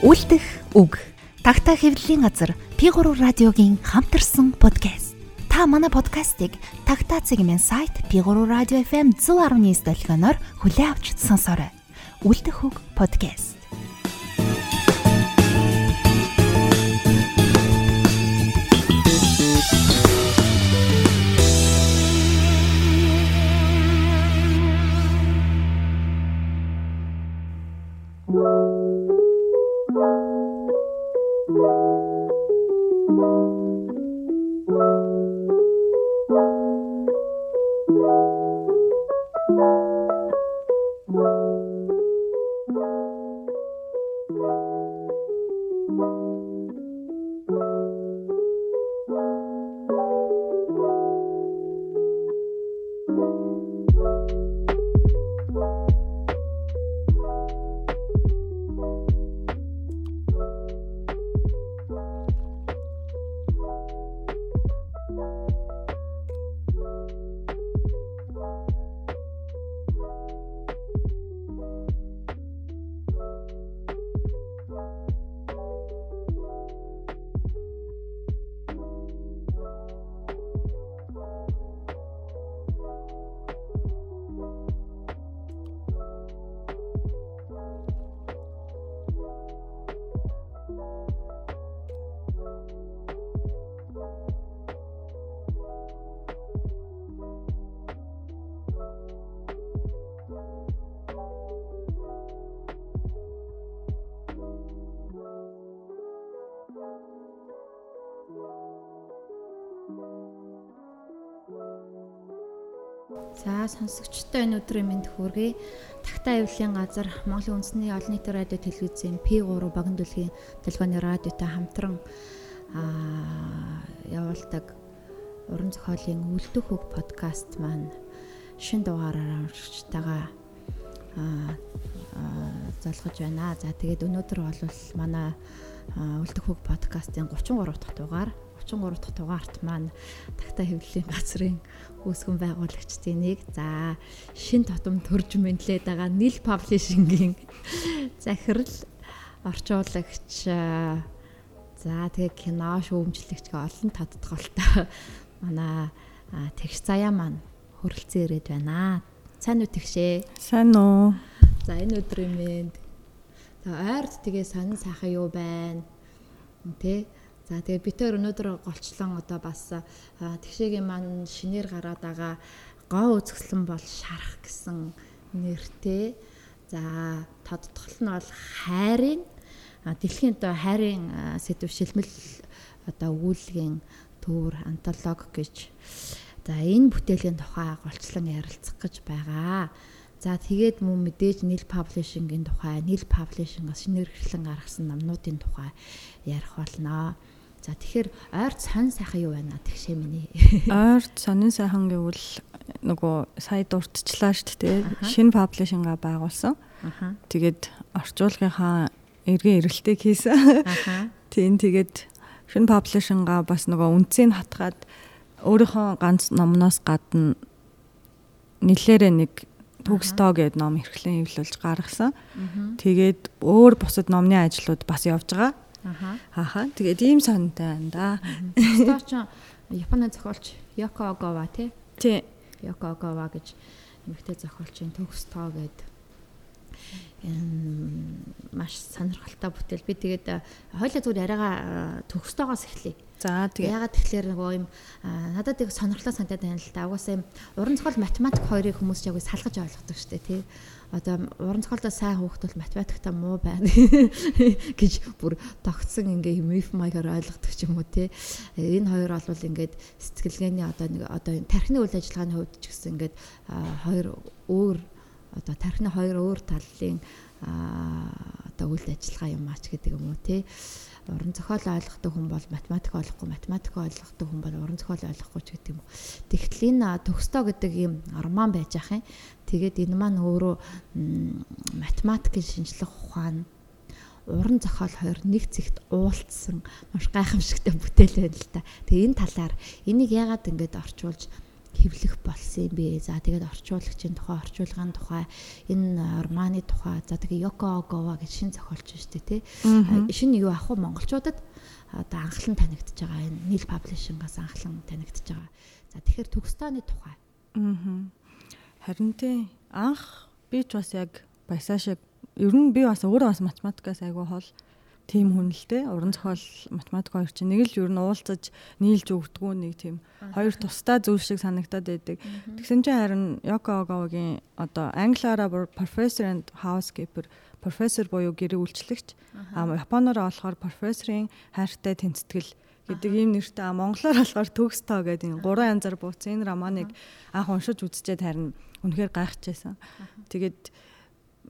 Үлдэх үг. Тагтаа хэвлэлийн газар P3 радиогийн хамтарсан подкаст. Та манай подкастыг Тагтаа цэгмэн сайт P3 радио FM 119 долгионоор хүлээн авч сонсоорой. Үлдэх үг подкаст. За сонсогчтой энэ өдрийн мэнд хүргэе. Тагтаа ивлийн газар Монголын үндэсний олон нийтийн радио телевизийн P3 богино дэлхийн телефоны радиотой хамтран аа явуулдаг уран зохиолын үлдэх хөг подкаст маань шин дугаараар орчтойгоо аа залгаж байна. За тэгээд өнөөдөр бол манай үлдэх хөг подкастын 33 дахь дугаар 33 дахь дугаарт маань тагтаа хэвлэлийн газрын үүсгэн байгуулагчдын нэг за шин тотом төрж мэдлээд байгаа Нил паблишингийн захирал орчуулагч за тэгээ кино шүүмжлэгч олон тодтголтой манай тэгш заяа маань хөрөлцөн ирээд байна. Сайн уу тэгшээ? Сайн уу. За энэ өдрийн мэнд. За ойрд тэгээ сонин сайхан юу байна? Тэ За тэгээ бид тээр өнөөдөр голчлон одоо бас тэгшээгийн маань шинээр гараад байгаа гоо үзэсгэлэн бол шарах гэсэн нэртэй. За тодтгол нь бол хайрын дэлхийн одоо хайрын сэдв шилмэл одоо өгүүлгийн төвөр антолог гэж за энэ бүтээлийн тухай голчлон ярилцах гэж байгаа. За тэгээд мөн мэдээж Nil Publishing-ийн тухай, Nil Publishing-аас шинээр хэрэглэн гаргасан номнуудын тухай ярих болно. За тэгэхээр ойрт сонин сайхан юу байна тэгшээ миний. Ойрт сонин сайхан гэвэл нөгөө сая дурдчлаа шүү дээ. Шинэ паблишинга байгуулсан. Тэгээд орчуулгынхаа эргэн эрэлтийг хийсэн. Тийм тэгээд шинэ паблишинга бас нөгөө үнцийг хатгаад өөрийнхөө ганц номноос гадна нэлээрээ нэг төгстөө гэдэг ном эрхлэн хэвлүүлж гаргасан. Тэгээд өөр бусад номны ажлууд бас явж байгаа. Аха. Аха. Тэгээд ийм сонтой байна да. Стор ч Японы зохиолч Йоко Огава тий. Тий. Йоко Огава гэж эмэгтэй зохиолчийн төгс тоо гэдэг маш сонирхолтой бүтээл. Би тэгээд хойлоо зүгээр яриагаа төгстөөгоос эхлэе. За тэгээ ягаад тэгэхээр нөгөө юм надад их сонирхолтой санагдаад байна л да. Угаасаа юм уран зохиол математик хоёрыг хүмүүс яг салгаж ойлгодог шүү дээ тий одоо уран зохиолтой сайн хүүхд бол математиктаа муу байна гэж бүр тогтсон ингээ миф маягаар ойлгодог ч юм уу те энэ хоёр бол ингээд сэтгэлгээний одоо нэг одоо тархины үйл ажиллагааны хувьд ч гэсэн ингээд хоёр өөр одоо тархины хоёр өөр талын одоо үйл ажиллагаа юм ач гэдэг юм уу те уран зохиол ойлгодог хүн бол математик ойлгохгүй математик ойлгодог хүн бол уран зохиол ойлгохгүй ч гэдэг юм. Тэгтэл энэ төгстөө гэдэг юм арман байж ах юм. Тэгээд энэ маань өөрөө математикийн шинжлэх ухаан уран зохиол хоёр нэг зэгт уулцсан маш гайхамшигтай бүтээл байна л та. Тэгээ энэ талаар энийг яагаад ингэж орчуулж хэвлэх болсон юм бэ. За тэгээд орчуулагчийн тухай, орчуулгын тухай, энэ романы тухай, за тэгээд Йоко Огова гэж шин зохиолч шүү дээ, тий. Шинэ юу ах вэ монголчуудад одоо анхлан танигдж байгаа энэ нийл паблишингаас анхлан танигдж байгаа. За тэгэхээр төгстөөний тухай. Аа. Харин тий анх би ч бас яг баясаа шиг ер нь би бас өөрөө бас математикаас айгүй хол тийм хүн л дээ. Уран зохиол математик хоёр чинь нэг л ер нь уулзаж нийлж өгдгүү нэг тийм хоёр тусдаа зүйл шиг санагдаад байдаг. Тэгсэн чинь харин Йоко Оговагийн одоо англиараа professor and housekeeper профессор буюу гэрээ үйлчлэгч. А японоор болохоор профессорын хайртай тэнцэтгэл гэдэг ийм нэртэй а монголоор болохоор төгс тоо гэдэг энэ гурван янзаар бууцсан энэ романыг анх уншиж үзчихэд харин үнэхээр гайхажсэн. Тэгээд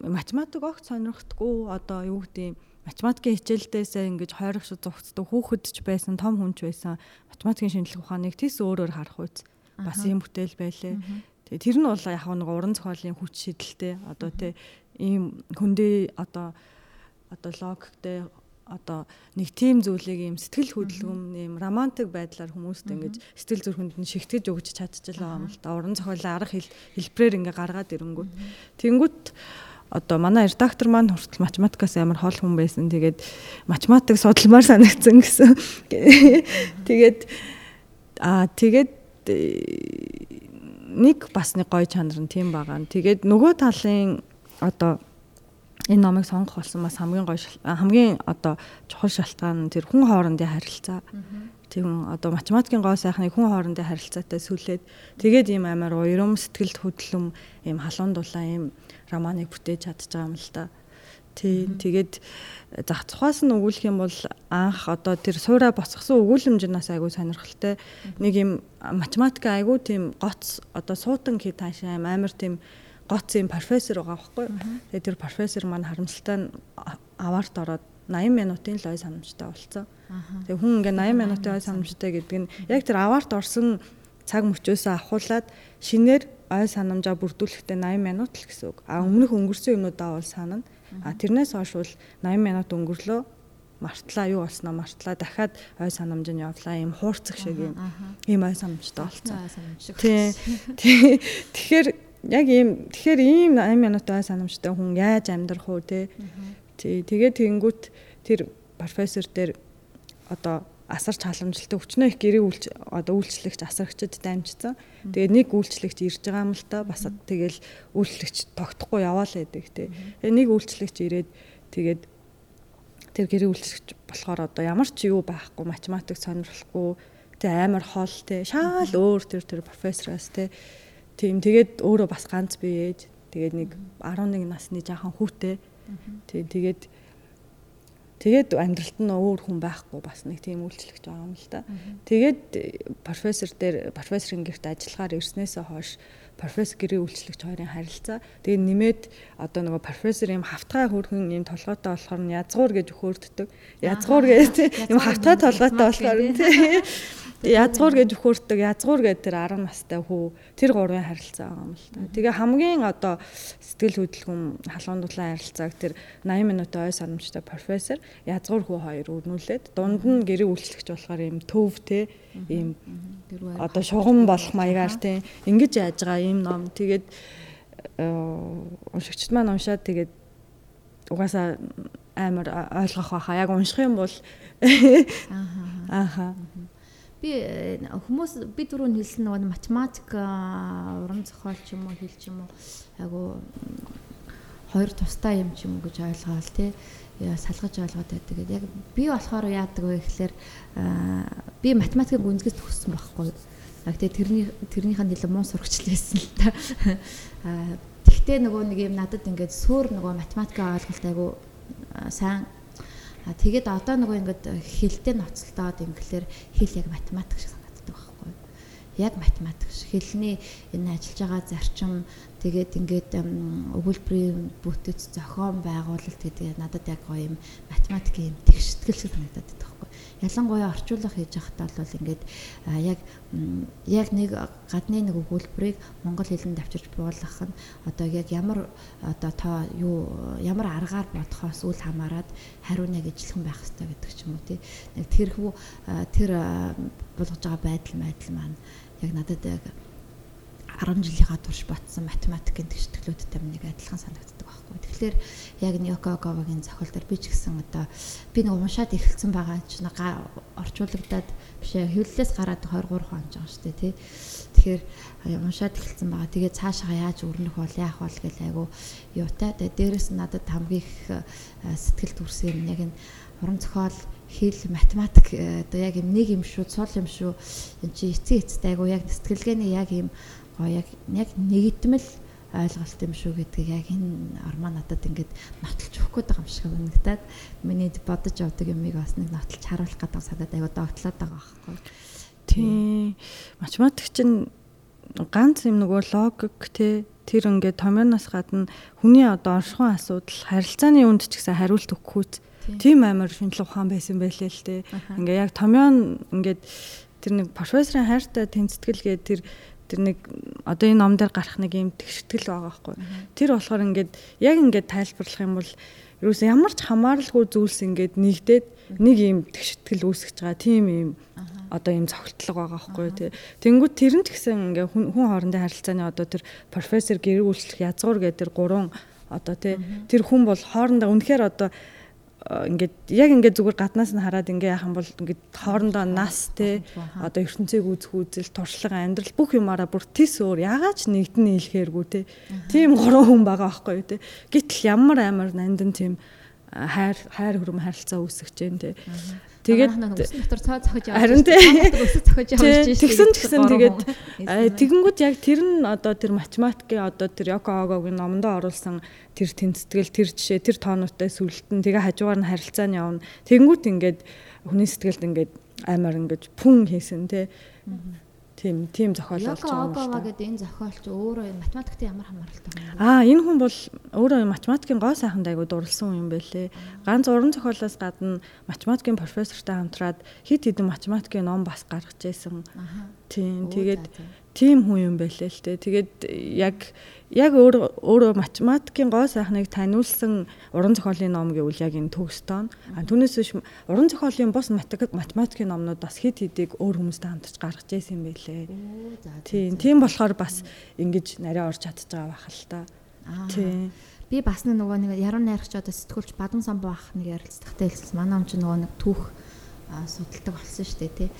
математик огт сонирхдаггүй одоо юу гэдэг математикийн хичээлдээсээ ингэж хойрох шиг зогцдог хүүхэд ч байсан том хүн ч байсан. Математикийн шинжлэх ухааныг тис өөрөөр харах үйс бас юм бүтээл байлээ. Тэгээ тэр нь бол яг нэг уран зохиолын хүч шидэлтэй. Одоо тий ийм хөндөө одоо одоо логиктэй одоо нэг тийм зүйлийг ийм сэтгэл хөдлөм ийм романтик байдлаар хүмүүст ингэж сэтгэл зүрхэнд нь шигтгэж өгч чадчихлаа юм л да. Уран зохиолын арга хэлбэрээр ингээ гаргаад ирэнгүүт. Тэнгүүт одоо манай редактор маань хүртэл математикаас амар хол хүн байсан. Тэгээд математик судалмаар санагдсан гэсэн. Тэгээд аа тэгээд э, нэг бас нэг гоё чанар нь тийм байгаа. Тэгээд нөгөө талын одоо энэ номыг сонгох болсон бас хамгийн гоё хамгийн одоо чухал шалтгаан тэр хүн хоорондын харилцаа. Тийм одоо математикийн гоо сайхныг хүн хоорондын харилцаатай сүлээд тэгээд ийм амар уйрам сэтгэлд хөдлөм ийм халуун дулаан ийм романыг бүтээж чадчих юм л да. Тийм тэгээд зах цухаас нь өгүүлэх юм бол анх одоо тэр суураа босгосон өгүүлэмж нь бас айгүй сонирхолтой. Нэг юм математик айгүй тийм гоц одоо суутан хий таашаа амар тийм гоц юм профессор байгаа байхгүй. Тэгээд тэр профессор маань харамсалтай аваарт ороод 80 минутын л ой санамжтай болцсон. Тэгээ хүн ингээ 80 минутын ой санамжтай гэдэг нь яг тэр аваарт орсон цаг мөчөөсөө авахуулаад шинээр ой санамжаа бүрдүүлэхдээ 80 минут л гэсэн үг. А өмнөх өнгөрсөн юмудаа бол санана. А тэрнээс хойш бол 80 минут өнгөрлөө мартлаа юу болсноо мартлаа дахиад ой санамж нь явлаа ийм хуурцах шиг ийм ийм ой санамжтай болцсон. Тий. Тэгэхээр яг ийм тэгэхээр ийм 80 минут ой санамжтай хүн яаж амьдрах уу те. Тий. Тэгээд тэгэнгүүт тэр профессор дээр одоо асарч халамжлалтай өчнөө их гэрээ үйлч одоо үйлчлэгч асарагчд дамжсан. Тэгээд нэг үйлчлэгч ирж байгаа юм л та бас тэгэл үйлчлэгч тогтохгүй яваал байдаг те. Тэгээд нэг үйлчлэгч ирээд тэгээд тэр гэрээ үйлчлэгч болохоор одоо ямар ч юу байхгүй математик сонирхолгүй тэ амар хоол те шаал өөр тэр тэр профессораас те тийм тэгээд өөрөө бас ганц биеэж тэгээд нэг 11 насны жаахан хүүтэй. Тийм тэгээд Тэгээд амьдралт нь өөр хүн байхгүй бас нэг тийм үйлчлэгч байгаа юм л да. Тэгээд профессор дээр профессорын гэрт ажиллахаар ирснээсээ хойш профессор гэрээ үйлчлэгч хоёрын харилцаа. Тэгээд нэмээд одоо нөгөө профессор юм хавтгай хөрхөн юм толгойтой болохоор нь язгуур гэж өхөөрддөг. Язгуур гэж юм хавтгай толгойтой болохоор тийм Язгуур гэж өхөөртөг язгуур гэдэг тэр 10 настай хүү тэр гурвын харилцаа байгаа юм л та. Тэгээ хамгийн одоо сэтгэл хөдлөм халуун дулаан харилцааг тэр 80 минутын ой санамжтай профессор язгуур хүү хоёр өрнүүлээд дунд нь гэрээ үйлчлэгч болохоор юм төв те ийм одоо шугам болох маягаар те ингэж яаж байгаа ийм ном. Тэгээд э, уншигчд маань уншаад тэгээд угаасаа амар ойлгох байхаа яг унших юм бол ааха би э, хүмүүс би түрүүн хэлсэн нөгөө математик уран зохиол ч юм уу хэл ч юм уу айгу хоёр тустай юм ч юм уу гэж ойлгоол тий салгаж ойлгоод байдаг. Яг би болохоор яадаг вэ гэхээр би математикийн гүнзгийс төгссөн байхгүй. Яг тэгээ тэрний тэрнийх нь нэлээд муу сурагч лээсэн л та. Тэгтээ нөгөө нэг юм надад ингээд суур нөгөө математикийн ойлголт айгу сайн А тэгээд одоо нөгөө ингээд хэлтэй ноцолдоод инглээр хэл яг математик шиг санагддаг байхгүй. Яг математик шиг хэлний энэ ажиллаж байгаа зарчим тэгээд ингээд өгүүлбэрийн бүтэц зохион байгуулалт гэдэг надад яг гоё юм математикийн юм тэгштгэл шиг санагдаад байдаг ялангуяа орчуулга хийж байхдаа бол ингээд яг яг нэг гадны нэг өгүүлбэрийг монгол хэлэнд авчирч буулгах нь одоо яг ямар одоо та юу ямар аргаар бодохоос үл хамааран хариунаг ижилхэн байх хэрэгтэй гэдэг ч юм уу тий. Нэг тэрхүү тэр болгож байгаа байдал байдал маань яг надад яг 10 жилийнхаа турш батсан математикийн тэгштэглүүдтэй нэг адилхан санагддаг байхгүй. Тэгэхээр яг Ньоко Говагийн зохиол дээр би ч гэсэн одоо би нэг уншаад эхэлсэн байгаа ч орчуулагдаад биш хэвлэлээс гараад 23 он жаа дээ тий. Тэгэхээр уншаад эхэлсэн байгаа. Тэгээ цаашаа яаж өрнөх бол яах бол гэл айгу юутай. Нь надад хамгийн их сэтгэл төрсөн юм яг энэ уран зохиол хэл математик одоо яг юм нэг юм шүү, цул юм шүү. Энд чи эцэг эцтэй айгу яг сэтгэлгээний яг юм гоё яг яг нэгдмэл ойлголт юм шүү гэдгийг яг энэ армаа надад ингээд нотолж өгөх гээд байгаа юм шиг үнэгдээд миний бодож явдаг юмыг бас нэг нотолж харуулах гэдэг санаад аяга догтлоод байгаа байхгүй. Тийм. Математик чинь ганц юм нөгөө логик те тэр ингээд томьёоноос гадна хүний одоо оршихуун асуудал харилцааны үнд ч гэсэн хариулт өгөхүүц тийм амар шинжлэх ухаан байсан байлээ л те. Ингээ яг томьёон ингээд тэр нэг профессорын хайртай тэнцэтгэл гээд тэр тэр нэг одоо энэ ном дээр гарах нэг юм тэгштгэл байгаа байхгүй. Тэр болохоор ингээд яг ингээд тайлбарлах юм бол ерөөсөө ямар ч хамааралгүй зүйлс ингээд нэгдээд нэг юм тэгштгэл үүсгэж байгаа тийм юм одоо юм цогтлог байгаа байхгүй тий. Тэнгүүд тэр нь ч гэсэн ингээ хүн хоорондын харилцааны одоо тэр профессор гэрэг үйлчлэх язгуур гэдэг тэр гурван одоо тий тэр хүн бол хоорондоо үнэхээр одоо ингээд яг ингээд зүгээр гаднаас нь хараад ингээ яхан бол ингээд хоорондоо нас те одоо ертөнцийг үзэх үзэл туршлага амьдрал бүх юмараа бүр тис өөр ягаад ч нэгдэн нийлхээргүй те. Тийм гурван хүн байгаа байхгүй юу те. Гítэл ямар амар нандин тийм хайр хайр хөрөм харилцаа үүсгэж जैन те Тэгээд дотор цаа цохиж явж харин тийм. Тэгсэн тэгсэн тэгээд тэгэнгүүт яг тэр нь одоо тэр математикийн одоо тэр Йоко Огогийн номонд оруулсан тэр тэнцэтгэл тэр жишээ тэр тоонуудтай сүлэлтэн тэгээ хажуугаар нь харилцааны явна. Тэгэнгүүт ингээд хүний сэтгэлд ингээд аймаар ингээд пүн хийсэн тий тийм тийм зохиол болж байгаа юм байна. гэдэг энэ зохиолч өөрөө математикт ямар хамааралтай юм бэ? Аа энэ хүн бол өөрөө математикийн гоо сайханд айгу дурлсан юм байлээ. Ганц уран зохиолоос гадна математикийн профессортай хамтраад хит хитэн математикийн ном бас гаргаж ирсэн. Тийм тэгээд тийм хүн юм байлээ л дээ. Тэгээд яг яг өөр өөрөө математикийн гоо сайхныг таниулсан уран зохиолын ном гэвэл яг энэ төгстөн. А түүнээс биш уран зохиолын бос математикийн номнууд бас хэд хэдийг өөр хүмүүстэй хамтарч гаргаж ирсэн юм байлээ. Тийм, тийм болохоор бас ингэж нарийн орж чадчих байгаа байх л та. Тийм. Би бас нөгөө нэг яруу найрагч одоо сэтгүүлч Бадан сан баах нэг ярилцлагатай хэлсэн. Манай ом ч нөгөө нэг түүх судалдаг болсон шүү дээ, тий.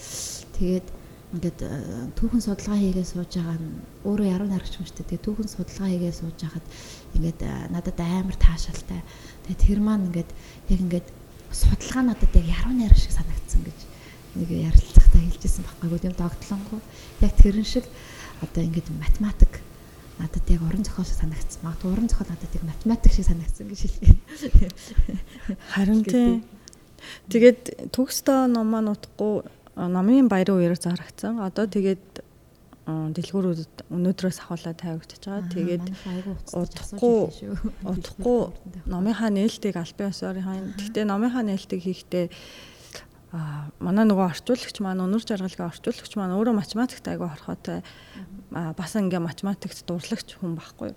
Тэгээд ингээд э, түүхэн судалгаа хийгээ сууж байгаа нь өөрөө яруу найрагч юм шүү дээ. Тэгээ түүхэн судалгаа хийгээ сууж байхад ингээд э, надад амар таашаалтай. Тэгээ тэр маань ингээд яг ингээд судалгаа надад яг яруу найраг шиг санагдсан гэж нэг ярилцлагатай хэлжсэн байхгүй юм догтлонгүй. Яг тэрэн шиг одоо ингээд математик надад яг уран зохиол шиг санагдсан. Магадгүй уран зохиол надад яг математик шиг санагдсан гэж хэлгээ. Харин тийм. Тэгээд төгстөө ном маань утгагүй номын баярын үеэр зарагдсан. Одоо тэгээд дэлгүүрүүдэд өнөөдрөөс ахуулаад тавигдчихж байгаа. Тэгээд удахгүй удахгүй номынхаа нээлтийг албан ёсоор гэхдээ номынхаа нээлтийг хийхдээ а манай нөгөө орчуулагч маань өнөр жаргалгийн орчуулагч маань өөрөө математикт айгүй хорхоотой бас ингээ математикт дурлагч хүн байхгүй.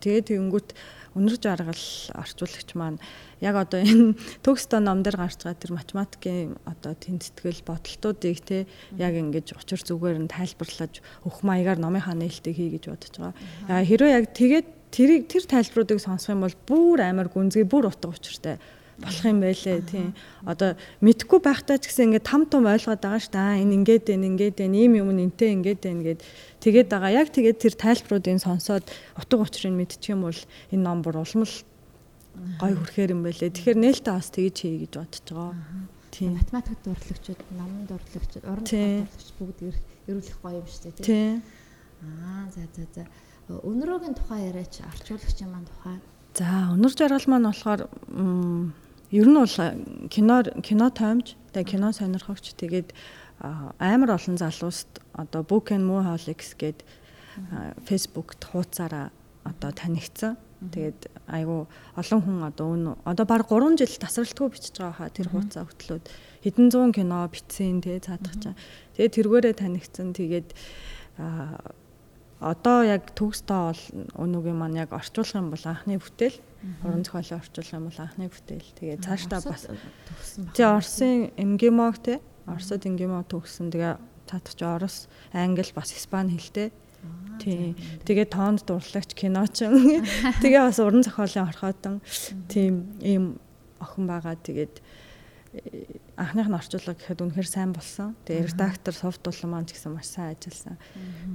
Тэгээд тэгэнгүүт өнөр жаргал орчуулагч маань яг одоо энэ төгстөө ном дээр гарч байгаа тэр математикийн одоо тэнцэтгэл бодолтуудыг те яг ингэж учир зүгээр нь тайлбарлаж өх маягаар номынхаа нээлтийг хий гэж бодож байгаа. Хэрвээ яг тэгээд тэрийг тэр тайлбаруудыг сонсох юм бол бүр амар гүнзгий бүр утга учиртай болох юм байлээ тийм. Одоо мэдхгүй байхдаа ч гэсэн ингээд там том ойлгоод байгаа шүү дээ. Энэ ингээд байна, ингээд байна, ийм юм нэнтэй ингээд байна гэд тэгээд байгаа. Яг тэгээд тэр тайлбаруудыг сонсоод утга учирыг мэдчих юм бол энэ ном бүр улмал гой хүрхээр юм байлээ. Тэгэхээр нээлттэй бас тэгж хий гэж бодож байгаа. Тийм. Математик дурлагчид, номын дурлагчид, уран зохиол дурлагч бүгд эрүүлэх гоё юм шүү дээ тийм. Аа за за за. Өнөрөөгийн тухай яриач арчуулагчийн маань тухай. За өнөр жаргал маань болохоор Ер нь бол киноор кино тоомж тэгээ кино сонирхогч тэгээд амар олон залууст одоо Book and Moholics гээд Facebook-т хуудасаараа одоо танигдсан. Тэгээд айгу олон хүн одоо өн одоо баг 3 жил тасралтгүй бичиж байгаа хаа тэр хуудасаа хөтлөөд хэдэн зуун кино бичсэн тий цаадах чаа. Тэгээд тэргээрээ танигдсан. Тэгээд одоо яг төгстөө бол өнөгийн маань яг орчуулах юм бол анхны бүтээл уран зохиолын орчуулах юм бол анхны бүтээл. Тэгээ цаашдаа бас тий Орсын МГМОг тий Оросод МГМО төгссөн. Тэгээ цаадах чи Орос, Англи бас Испани хэлтэй. тий. Тэгээ тоонд дурлагч киночин. Тэгээ бас уран зохиолын орхиотон тийм ийм охин байгаа. Тэгээд анхных нь орчуулга гэхэд үнэхээр сайн болсон. Тэгээ редактор совт болон маань ч гэсэн маш сайн ажилласан.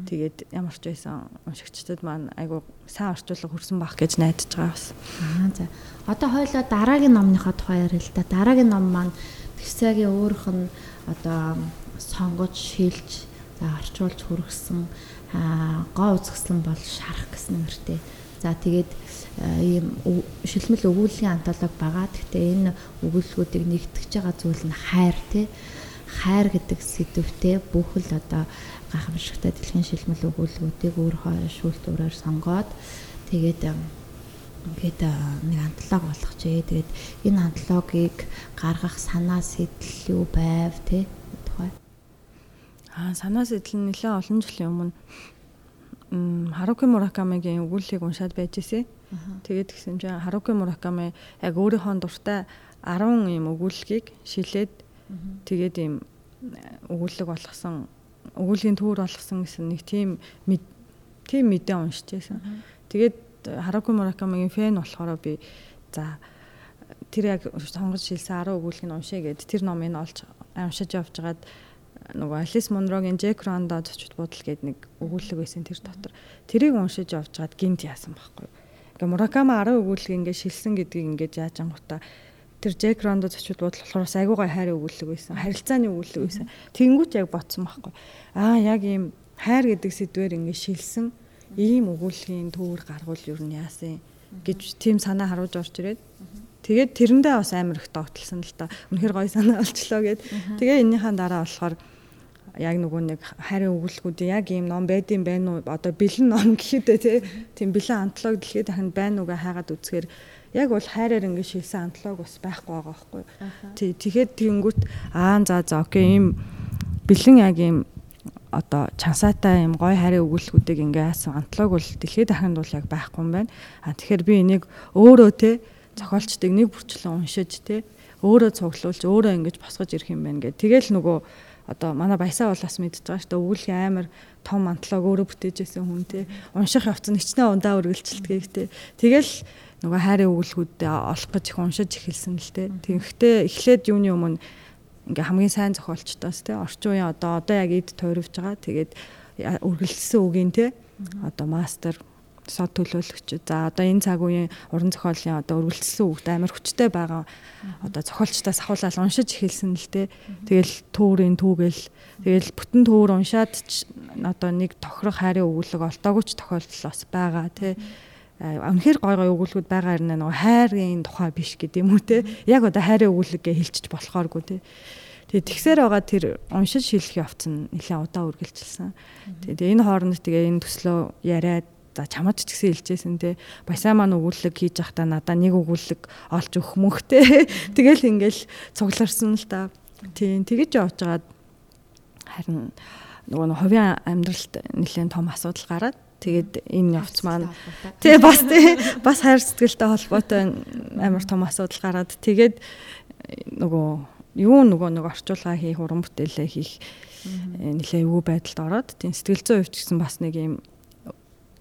Тэгээд ямар ч байсан уншигчдад маань айгу сайн орчуулга хүрсэн баг гэж найдаж байгаа бас. Аа за. Одоо хойлоо дараагийн номныхоо тухай ярил л да. Дараагийн ном маань Тэгсагийн өөрөх нь одоо сонгож шилж за орчуулж хүргэсэн гоо үзэсгэлэн бол шарах гэсэн нэртэй. За тэгээд ийм шилмэл өгүүллийн антологи байгаа. Гэхдээ энэ өгүүлбэрүүдийг нэгтгэж байгаа зүйл нь хайр тий. Хайр гэдэг сэдвтэй бүхэл одоо гайхамшигтай дэлхийн шилмэл өгүүлбэрүүдийг өөрөө шүүлтүүрээр сонгоод тэгээд ингээд нэг антологи болгочээ. Тэгээд энэ антологийг гаргах санаа сэтэл юу байв те тухай. Аа санаа сэтэл нь нэлээд олон жилийн өмнө Харуки Муракамигийн өгүүллийг уншаад байж ирсэн. Тэгээд тэгсэн чинь Харуки Мураками яг өөрийнхөө дуртай 10 ийм өгүүллэгийг шилээд тэгээд ийм өгүүлэг болгосон өгүүлгийн төвөр болгосон гэсэн нэг тийм тийм мэдээ уншиж байсан. Тэгээд Харуки Муракамигийн фэн болохоор би за тэр яг сонгож шилсэн 10 өгүүлгийг уншъя гэд тэр номыг олж уншиж явж байгаад нөгөө Алис Монрогийн Джек Ронда зочд бодол гэдэг нэг өгүүлэг байсан тэр дотор тэрийг уншиж явж байгаад гинт яасан байхгүй Ингээ Муракама 10 өгүүлэг ингээ шилсэн гэдгийг ингээ яаж ангуутаа тэр Джек Рондо зочид бодол болохоор бас айгуугай хайр өгүүлэг байсан. Харилцааны өгүүлэг байсан. Тэнгүүт яг ботсон байхгүй. Аа яг ийм хайр гэдэг сэдвэр ингээ шилсэн ийм өгүүлгийн төвөр гаргуул юу нь яасан гэж тийм санаа харуулж орж ирээд тэгээд тэрэндээ бас амар их тогтолсон л та. Үнэхээр гоё санаа олчлоо гэд. Тэгээ энэнийхэн дараа болохоор яг нөгөө нэг харин өгүүлгүүд яг ийм ном байдсан байна уу одоо бэлэн ном гэхэд те тийм бэлэн антологи дэлхийд дахин байна уугаа хайгаад үзэхээр яг бол хайраар ингэ шилсэн антологи бас байхгүй байгаа байхгүй. Тий тэгэхэд тэгэнгүүт аа за за окей ийм бэлэн яг ийм одоо чансаатай юм гой харийн өгүүлгүүдийг ингээ хаасан антологи бол дэлхийд дахинд бол яг байхгүй юм байна. А тэгэхээр би энийг өөрөө те зохиолчдыг нэг бүрчлэн уншиж те өөрөө цуглуулж өөрөө ингэж босгож ирэх юм байна гэх тэгэл нөгөө одоо манай баясаа бол бас мэдж байгаа шүү дээ. Өгүүлгийн амар том мантлаг өөрөө бүтээжсэн хүн те унших явцсан хичнээн ундаа үргэлжилтгээ те тэгэл нөгөө хайрын өгүүлгүүдэд олох гэж их уншиж эхэлсэн л те тэгэхдээ эхлээд юуны өмнө ингээ хамгийн сайн зохиолчтоос те орчин үеийн одоо одоо яг эд тойрвж байгаа. Тэгээд үргэлжилсэн үгийн те одоо мастер сод төлөөлөгч. За одоо энэ цаг үеийн уран зохиолын одоо өргөлдсөн үгт амар хүчтэй байгаа одоо зохиолчдоос ахуулаад уншиж эхэлсэн л дээ. Тэгэл төөрийн түүгэл тэгэл бүтэн төөр уншаад одоо нэг тохирох хайрын өгүүлэг олтоогүй ч тохиолдол бас байгаа тий. Үнэхээр гой гой өгүүлгүүд байгаа юм нөгөө хайрын тухай биш гэдэг юм уу те. Яг одоо хайрын өгүүлэгээ хэлчих болохооргүй те. Тэгээ тэгсээр байгаа тэр уншиж шилэх явц нь нэлээд удаа үргэлжилсэн. Тэгээ энэ хооронд тэгээ энэ төслөө яриад За чамд ч гэсэн хэлжсэн те. Баясаа маань өгүүлэг хийж явахдаа надаа нэг өгүүлэг олж өгөх мөнх те. Тэгэл ингээл цугларсан л та. Тийм тэгэж явж байгаад харин нөгөө хувийн амьдралд нэлээд том асуудал гараад тэгээд энэ явц маань тий бас тий бас хайр сэтгэлтэй холбоотой амар том асуудал гараад тэгээд нөгөө юу нөгөө нэг орчуулга хийх уран бүтээлээ хийх нэлээ өвөө байдалд ороод тийм сэтгэл зүйн хувьд гэсэн бас нэг юм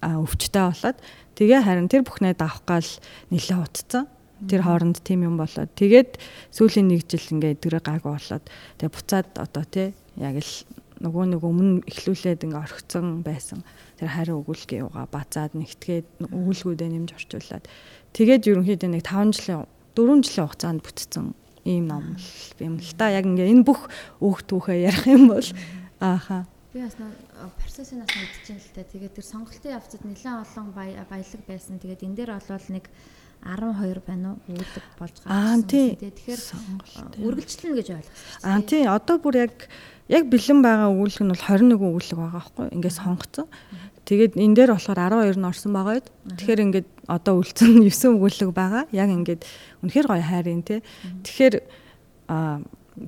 өвчтэй болоод тэгээ харин тэр бүхнээ давах гал нэлээ утцсан. Тэр хооронд тийм юм болоод. Тэгээд сүүлийн нэг жил ингээ эдгэрэ гайг болоод тэгээ буцаад одоо тий яг л нөгөө нэг өмнө эхлүүлээд ингээ орхицсон байсан. Тэр хариу өгүүлгээ юугаа базаад нэгтгээд өгүүлгүүдээ нэмж орчуулад. Тэгээд ерөнхийдөө нэг 5 жилийн 4 жилийн хугацаанд бүтцсэн ийм ном юм л та. Яг ингээ энэ бүх өөх түүхээ ярих юм бол ааха Би бас процессынаас мэдчихээн л та. Тэгээд тэр сонголтын явцад нэлээд олон баялаг байсан. Тэгээд энэ дээр олвол нэг 12 байна уу? Үүлэг болж байгаа. Аа тий. Тэгэхээр үргэлжлэнэ гэж ойлгосон. Аа тий. Одоо бүр яг яг бэлэн байгаа өгүүлэг нь бол 21 өгүүлэг байгаа байхгүй ингээд сонгоцсон. Тэгээд энэ дээр болохоор 12 нь орсон байгаа. Тэгэхээр ингээд одоо үлдсэн 9 өгүүлэг байгаа. Яг ингээд үнэхээр гоё хайрын тий. Тэгэхээр а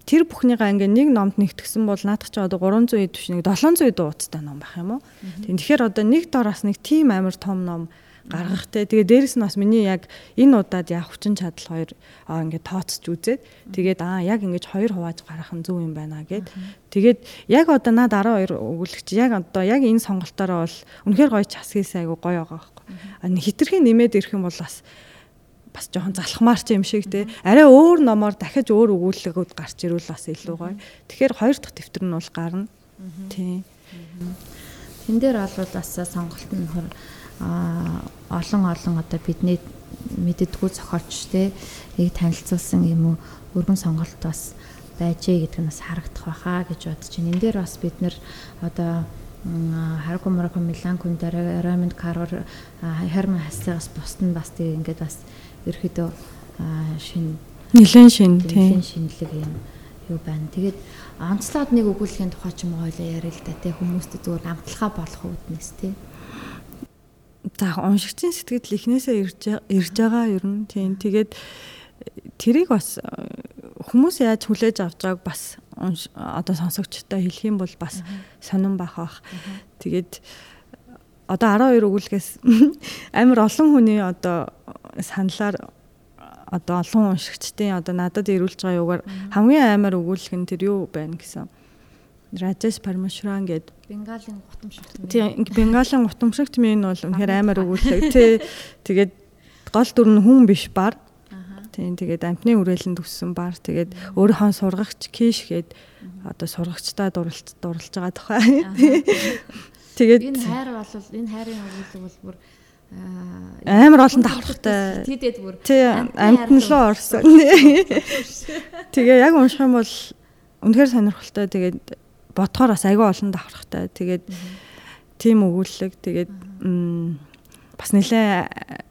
тэр бүхнийгаа ингээ нэг номд нэгтгсэн бол наадах чи одоо 300 эд биш нэг 700 эд уудтай ном байх юм уу. Тэгэхээр одоо нэг дороос нэг тийм амар том ном гаргах те. Тэгээ дээрэс нь бас миний яг энэ удаад яг хүчин чадал хоёр аа ингээд тооцож үзээд тэгээд аа яг ингэж хоёр хувааж гаргах нь зөв юм байна гэд. Тэгээд яг одоо над 12 өгүүлэгч яг одоо яг энэ сонголтоороо бол үнэхээр гоё час хийсэн айгу гоё байгаа байхгүй. Хитрхийн нэмээд ирэх юм бол бас бас жоохон залхмаар ч юм шиг те арай өөр номоор дахиж өөр өгүүлэлгүүд гарч ирвэл бас илүү гоё. Тэгэхээр хоёр дахь дэвтэр нь бол гарна. Тийм. Тэн дээр бол бас сонголт нь олон олон одоо бидний мэддэггүй зохиолч те ийг танилцуулсан юм уу өргөн сонголт бас байжээ гэдэг нь бас харагдах байхаа гэж бодож байна. Энэ дээр бас бид нэр одоо Харуку Мураку Милан Кундара Раминд Карор Херман хасцаас бусд нь бас тэгээ ингээд бас ерөөдөө шин нэлен шин тийм шинэлэг юм юу байна. Тэгээд онцлоод нэг өгүүлэхийн тухай ч юм уу хоёлаа яриа л да тий хүмүүст зүгээр амтлахаа болох үүднээс тий. За уншигчийн сэтгэл эхнээсээ ирж ирж байгаа ер нь тийм тэгээд тэрийг бас хүмүүс яаж хүлээж авч байгааг бас одоо сонсогчтой хэлэх юм бол бас сонирн бах бах. Тэгээд одоо 12 өгүүлгээс амар олон хүний одоо саналаар одоо олон уншигчдын одоо надад ирүүлж байгаа юугаар хамгийн амар өгүүлэх нь тэр юу байна гэсэн. Раджес Пармашран гээд Бенгалийн гутамшигт мэн. Тийм Бенгалийн гутамшигт мэн бол үнэхээр амар өгүүлэг. Тэ тэгээд гол дүр нь хүн биш бар. Тийм тэгээд амтны үрээлэнд өссөн бар. Тэгээд өөрийнхөө сургагч киш гээд одоо сургагчтай дурлж дурлж байгаа тухай. Тэгээд энэ хайр бол энэ хайрын өгүүлэг бол бүр амар олон давхартай. Тэдэд бүр тий амтналуу орсон. Тэгээ яг унших юм бол үнэхээр сонирхолтой. Тэгээд бодхоор бас айгүй олон давхартай. Тэгээд тийм өгүүлэг тэгээд бас нэлээ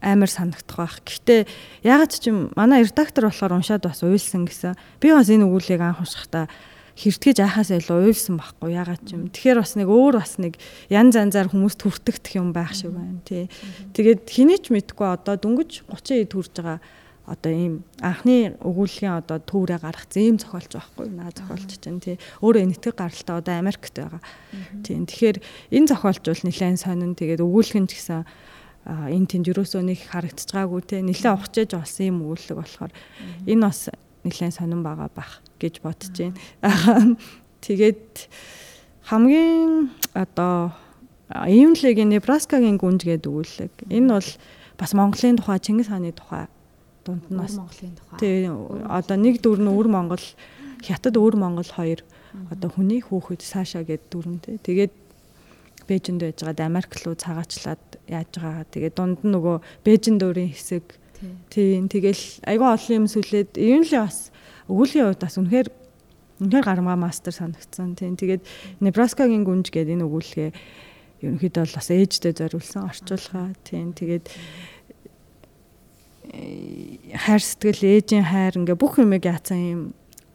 амар санагдах байх. Гэхдээ ягаад ч юм манай редактор болохоор уншаад бас уйлсан гэсэн. Би бас энэ өгүүлгийг анх уншихдаа хэртгэж айхаас илүү уйлсан байхгүй ягаад ч юм. Тэгэхээр бас нэг өөр бас нэг ян занзаар хүмүүст хүртэгдэх юм байх шиг байна тий. Тэгээд хэний ч мэдгүй одоо дөнгөж 30 эд хүрж байгаа одоо ийм анхны өгүүллийн одоо төөрэ гарах зэм зохиолч байхгүй наа зохиолч чинь тий өөрөө энэтхэг гаралтай одоо Америкт байгаа. Тийм тэгэхээр энэ зохиолч бол нэлээд сонин тэгээд өгүүлэх нь ч гэсэн энэ тэнд юусоо нэг харагдаж байгаагүй те нэлээд ухчээж олсон юм өгүүлэг болохоор энэ бас нэлээд сонирн байгаа бах гэж бодож байна. Тэгээд хамгийн одоо Ивнлегийн Небраскагийн гүнж гэдэг өгүүлэг. Энэ бол бас Монголын тухай Чингис хааны тухай дунднаас Монголын тухай. Тий одоо нэг дүр нь өвөр Монгол хятад өвөр Монгол хоёр одоо хүний хүүхэд Саша гэдэг дүрнтэй. Тэгээд Бээжинд байж байгаад Америк руу цагаачлаад яаж байгаа. Тэгээд дунд нь нөгөө Бээжин дөрийн хэсэг Тийм тэгэл айгүй олон юм сүлээд л бас өгүүлгийн хувьд бас үнэхээр үнэхээр гармаа мастер санагдсан. Тийм тэгээд Небраскагийн гүнж гэдэг энэ өгүүлгээ ерөнхийдөө бол бас ээжтэй зориулсан орчуулгаа. Тийм тэгээд э, хайр сэтгэл ээжийн хайр ингээ бүх юмыг яатсан юм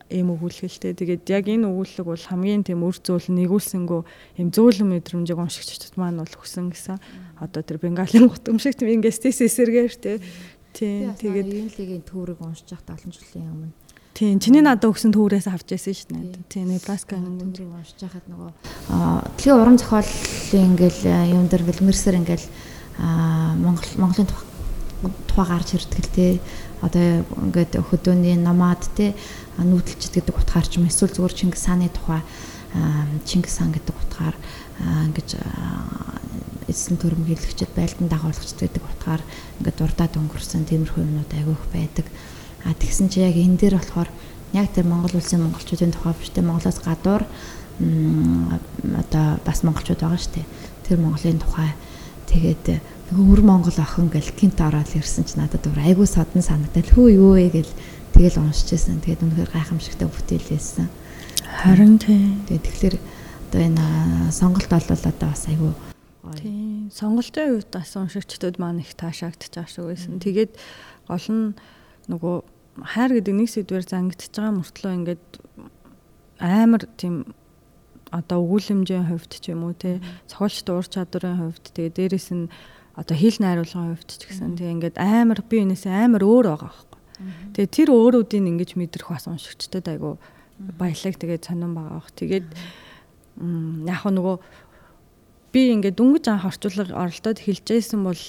ийм өгүүлэлтэй. Тэгээд яг энэ өгүүлэг бол хамгийн тийм үр зөөл нэгүүлсэнгөө ийм зөөлөн мэдрэмжийг уншигчдад маань бол өгсөн гэсэн. Одоо тэр Бенгалийн гутамшигт ингээс тэс эсэргээр тий Тийм тэгээд Юнлигийн төврийг уншиж байхдаа олон жилийн өмнө Тийм чиний надад өгсөн төврээс авч байсан шүү дээ. Тийм Nebraska төврийг уншиж байхад нөгөө дэлхийн уран зохиолын ингээл юм дээр ингээл мэрсэр ингээл Монгол Монголын тухай гарч ирдэг л тий. Одоо ингээд хөдөөний намаад тий нүүдэлчд гэдэг утгаар ч юм эсвэл зүгээр Чингис хааны тухай Чингис хаан гэдэг утгаар ингэж эзэн төрөм хэлэгчд байлдан дагуулгач гэдэг утгаар ингээд дурдаад өнгөрсөн тиймэрхүү юмнууд айгүйх байдаг. А тэгсэн чи яг энэ дээр болохоор яг тэр Монгол улсын монголчуудын тухай биш тэ Монголоос гадуур одоо бас монголчууд байгаа дээ. Тэр Монголын тухай тэгээд өр Монгол охин гэл гинт ороод ирсэн чи надад өөр айгүй содон санагдал хөө юу вэ гэл тэгэл уншижсэн. Тэгээд үнэхээр гайхамшигтай бүтээл байсан. Харин тий. Тэгээд тэгэхээр одоо энэ сонголт бол одоо бас айгүй Тийм. Сонголтын үед бас уншигчдод маань их таашаагдчих шүү байсан. Тэгээд гол нь нөгөө хайр гэдэг нэг сэдвээр зангидж байгаа мөртлөө ингээд амар тийм одоо өгүүлэмжийн хувьд ч юм уу те цохолчд уур чадварын хувьд тэгээ дээрэс нь одоо хил найруулгын хувьд ч гэсэн тэгээ ингээд амар би энэсээ амар өөр байгаа байхгүй. Тэгээ тэр өөрүүдийг ингэж мэдрэх бас уншигчдад айгу баялаг тэгээд сонирн байгаа бах. Тэгээд яг нөгөө би ингээд дүнгиж анх орчуулга оролдоод хэлж байсан бол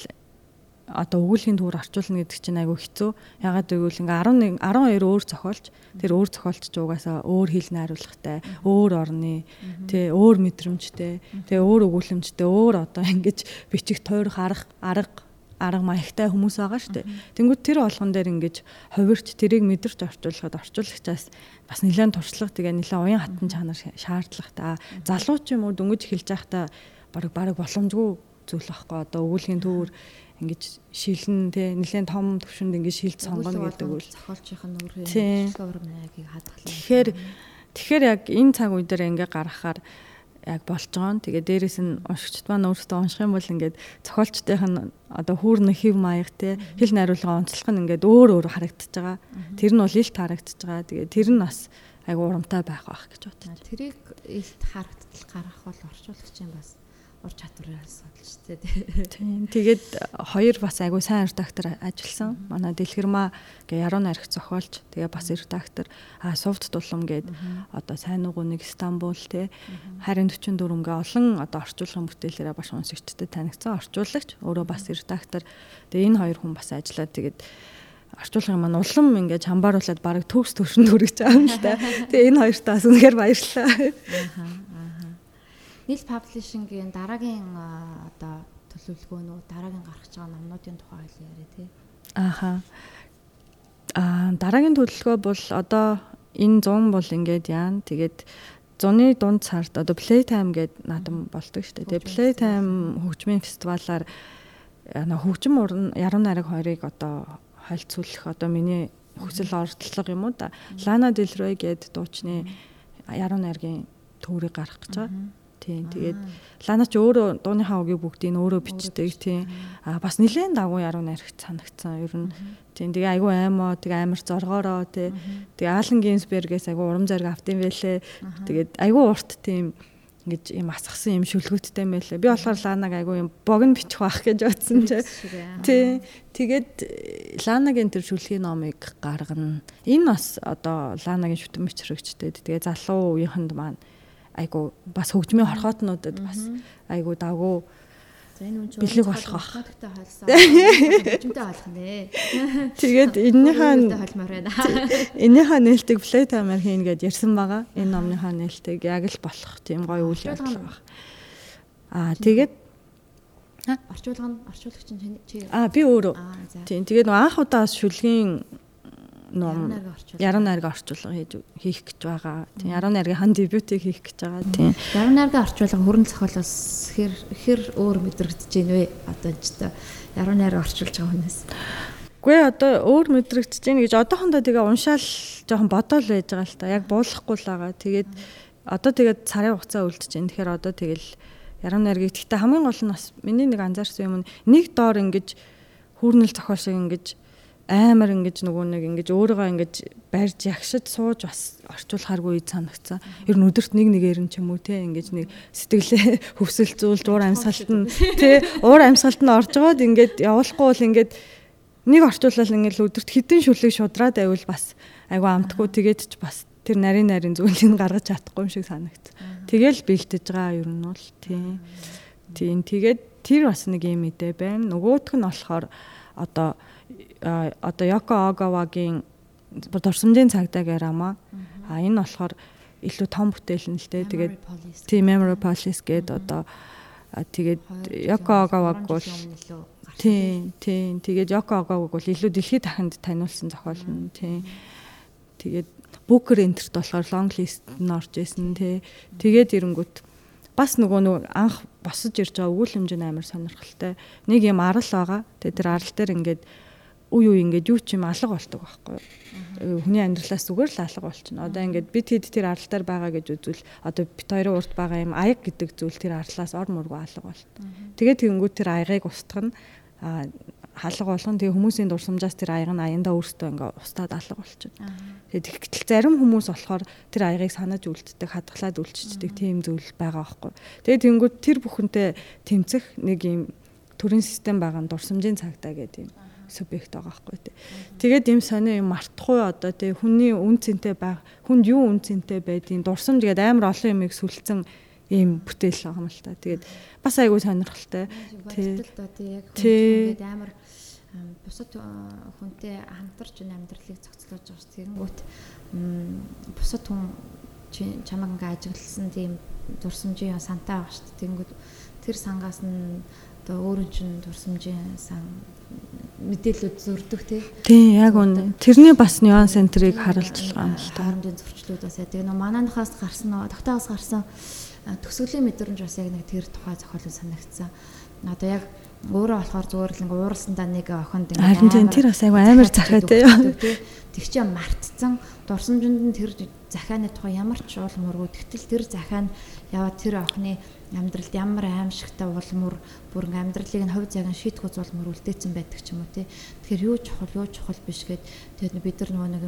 одоо өгүүлхийн төвөр орчуулна гэдэг чинь айгүй хэцүү. Ягаад гэвэл ингээ 11 12 өөр зохиолч тэр өөр зохиолч угаасаа өөр хэл найруулгатай, өөр орны, тий өөр мэдрэмжтэй, тий өөр өгүүлэмжтэй, өөр одоо ингэж бичих тойрох арга арга арга маягтай хүмүүс байгаа шүү дээ. Тэнгүүд тэр болгон дээр ингэж хувирч тэрийг мэдэрч орчуулахад орчуулагчаас бас нэлээд туршлага тэгээ нэлээд уян хатан чанар шаардлагатай. Залуу ч юм уу дөнгөж эхэлж байхдаа баг баг боломжгүй зүйл байхгүй одоо өгүүлгийн төвөр ингэж шилэн те нэлээд том төвшөнд ингэж шилд сонгоно гэдэг үл зохиолчийн нүрийн шилгүүр маягийг хадгалаа. Тэгэхээр тэгэхээр яг энэ цаг үе дээр ингээ гаргахаар яг болж байгаа нь. Тэгээ дээрэс нь уншигчд маань өөрсдөө унших юм бол ингээд зохиолчдынх нь одоо хүүрнэ хев маяг те хэл найруулга онцлох нь ингээд өөр өөр харагдаж байгаа. Тэр нь бол илт харагдаж байгаа. Тэгээ тэр нь бас айгу урамтай байх байх гэж бодож. Тэрийг илт харагдтал гаргах бол орчуулагчийн бас ур чадвараас судалж тээ. Тийм. Тэгээд хоёр бас айгу сайн редактор ажилласан. Манай Дэлгэрмаа гэ яруу найрах зохиолч тэгээ бас редактор а Сувд дулам гээд одоо сайн уу нэг Стамбул те харин 44 гээ олон одоо орчуулгын бүтээлээрээ баш уншигчдад танигдсан орчуулагч өөрөө бас редактор. Тэгээ энэ хоёр хүн бас ажиллаад тэгээд орчуулгын маань улам ингээд хамбааруулад баг төгс төвшөнд хүрэж байгаа юм л да. Тэгээ энэ хоёртаа бас үнэхээр баярлалаа. Аа Нийл паблишингийн дараагийн одоо төлөвлөгөөнүүд дараагийн гарах байгаа номнуудын тухай хэл яриа тий. Ааха. Аа дараагийн төлөвлөгөө бол одоо энэ 100 бол ингээд яана. Тэгээд зуны дунд сард одоо Playtime гээд наадам болдог шүү дээ. Тэгээ Playtime хөгжмийн фестивалаар хөгжим уран яруу найраг хоёрыг одоо хольцуулах одоо миний хүсэл оролдлого юм уу да. Lana Del Rey гээд дуучны яруу найргийн төврийг гаргах гэж байгаа. Тийм. Тэгээд Лана ч өөрөө дууныхаа үгийг бүгдийг өөрөө бичдэг. Тийм. Аа бас нэлээд дагуу яруу найрагч санагдсан. Ер нь тийм. Тэгээ айгүй аймаа, тэгээ амар зоргоороо тий. Тэгээ Алан Гинсбергээс айгүй урам зориг автын байлээ. Тэгээд айгүй урт тийм ингэж юм асгасан юм шүлгүүттэй мэлээ. Би болохоор Ланаг айгүй юм богн бичих байх гэж бодсон чи. Тий. Тэгээд Ланагийн тэр шүлгийн номыг гаргана. Энэ бас одоо Ланагийн шүтэн бичрэгчтэй. Тэгээ залуу үеийнхэнд маань айгу бас хөгжмийн хорхоотнуудад бас айгу үн бэлэг болох бах. Хөгжмөнтэй холсон. Хөгжмөнтэй холох нэ. Тэгээд байна. Энэнийхээ нээлтийг Playtime-аар хийн гэж ярьсан байгаа. Энэ номныхаа нээлтийг яг л болох тийм гоё үйл явдал байна. Аа тэгээд орчуулга нь орчуулагч нь чи Аа би өөрөө. Тийм тэгээд анх удаа шүлгийн ном яруу найргийн орчуулга хийж хийх гэж байгаа. Тийм яруу найргийн хан дебютыг хийх гэж байгаа. Тийм. Яруу найргийн орчуулга хүрэн зохиолоос хэр хэр өөр мэдрэгдэж байна вэ? Одоо ч та яруу найраг орчуулж байгаа хүнээс. Гүй одоо өөр мэдрэгдэж байна гэж одоохондоо тэгээ уншаал жоохон бодоол байж байгаа л та. Яг буулахгүй л байгаа. Тэгээд одоо тэгээд сарын хугацаа үлдэж байна. Тэгэхээр одоо тэгэл яруу найргийг гэхдээ хамгийн гол нь бас миний нэг анзаарсан юм нэг доор ингэж хүүрнэл зохиол шиг ингэж амар ингэж нөгөө нэг ингэж өөрийгөө ингэж барьж ягшиж сууж бас орчуулахааргүй санагцсан. Ер нь өдөрт нэг нэгээр нь ч юм уу те ингэж нэг сэтгэлээ хөвсөлцүүлж уур амьсгалт нь те уур амьсгалт нь орж байгаад ингэж явуулахгүй бол ингэж нэг орчуулал ингэж өдөрт хідэн шүлэг шудраад байвал бас айгу амтгүй тэгээд ч бас тэр нарийн нарийн зүйлийг гаргаж чадахгүй юм шиг санагд. Тэгэл бэлдэж байгаа ер нь бол тийм. Тийм тэгээд тэр бас нэг юм мэдээ байна. Нөгөөх нь болохоор одоо одоо Йоко Огавагийн дурсамжийн цагдаагаар ама. А энэ болохоор илүү том бүтээл нь л дээ. Тэгээд тийм Memory Police гэдэг одоо тэгээд Йоко Огаваг бол тийм тийм тэгээд Йоко Огаваг бол илүү дэлхийд дахинд таниулсан зохиол нь тийм тэгээд Booker Enterт болохоор long list нь орж исэн тий. Тэгээд ирэнгүүт бас нөгөө нөгөө анх босож ирж байгаа өгүүлэмжийн амар сонирхолтой. Нэг юм арал байгаа. Тэгээд тэр арал дээр ингээд үе үе ингээд юу ч юм алга болдог байхгүй. Хүний амьдралаас зүгээр л алга болчихно. Одоо ингээд бид хэд тэр аралтаар байгаа гэж үзвэл одоо бит хоёрын урд байгаа юм аяг гэдэг зүйл тэр арлаас ор мөргөө алга болт. Тэгээд тэгэнгүүт тэр аягыг устгах нь халга болгон тэгээ хүмүүсийн дурсамжаас тэр аяг нь аяндаа өөртөө ингээ устдаад алга болчихно. Тэгээд тэгтэл зарим хүмүүс болохоор тэр аягыг санаж үлддэг, хадгалаад үлчдэг тийм зүйл байгаа байхгүй. Тэгээд тэнгүүд тэр бүхэнтэй тэмцэх нэг юм төрийн систем байгаа нь дурсамжийн цагдаа гэдэг юм субъект байгаа байхгүй тий. Тэгээд юм сонио юм мартахгүй одоо тий хүний үн цэнтэй байх хүнд юу үн цэнтэй байдгийг дурсамж гээд амар олон юмыг сүлцэн ийм бүтээл байгаа юм л та. Тэгээд бас айгүй сонирхолтой. Тий. Ингээд амар бусад хүнтэй хамтарч амьдралыг зохицлоож байгаа ш. Тэгэнгүүт бусад хүн чамайг ингээ ажигласан тийм дурсамжийн сантай байгаа ш. Тэгэнгүүт тэр сангаас нь одоо өөрийн чинь дурсамжийн сан мэдээлүүд зөрдөг тий. Тийм яг үнэ. Тэрний бас нюанс энтрийг харуулж байгаа юм л та. Харамжийн зөрчлүүд бас яг нэг манайхаас гарсан нөө тогтоогоос гарсан төсөглийн мэдрэмж бас яг нэг тэр тухай зохиолын санагдсан. Одоо яг өөрөө болохоор зүгээр л ингээ ууралсандаа нэг охинд ингээ харин тийм тэр бас айгүй амар захаа тий. Тэг чи мартцсан дурсамжинд нь тэр захааны тухай ямар ч уул мөргөө тэгтэл тэр захаа нь яваад тэр охины амьдралд ямар аимшигтай улмөр бүр ингээм амьдралыг нь хувь цагаан шийдэх улмөр үлдээсэн байдаг ч юм уу тий. Тэгэхээр юу чухал юу чухал биш гэд тэгээд бид нар нөгөө нэг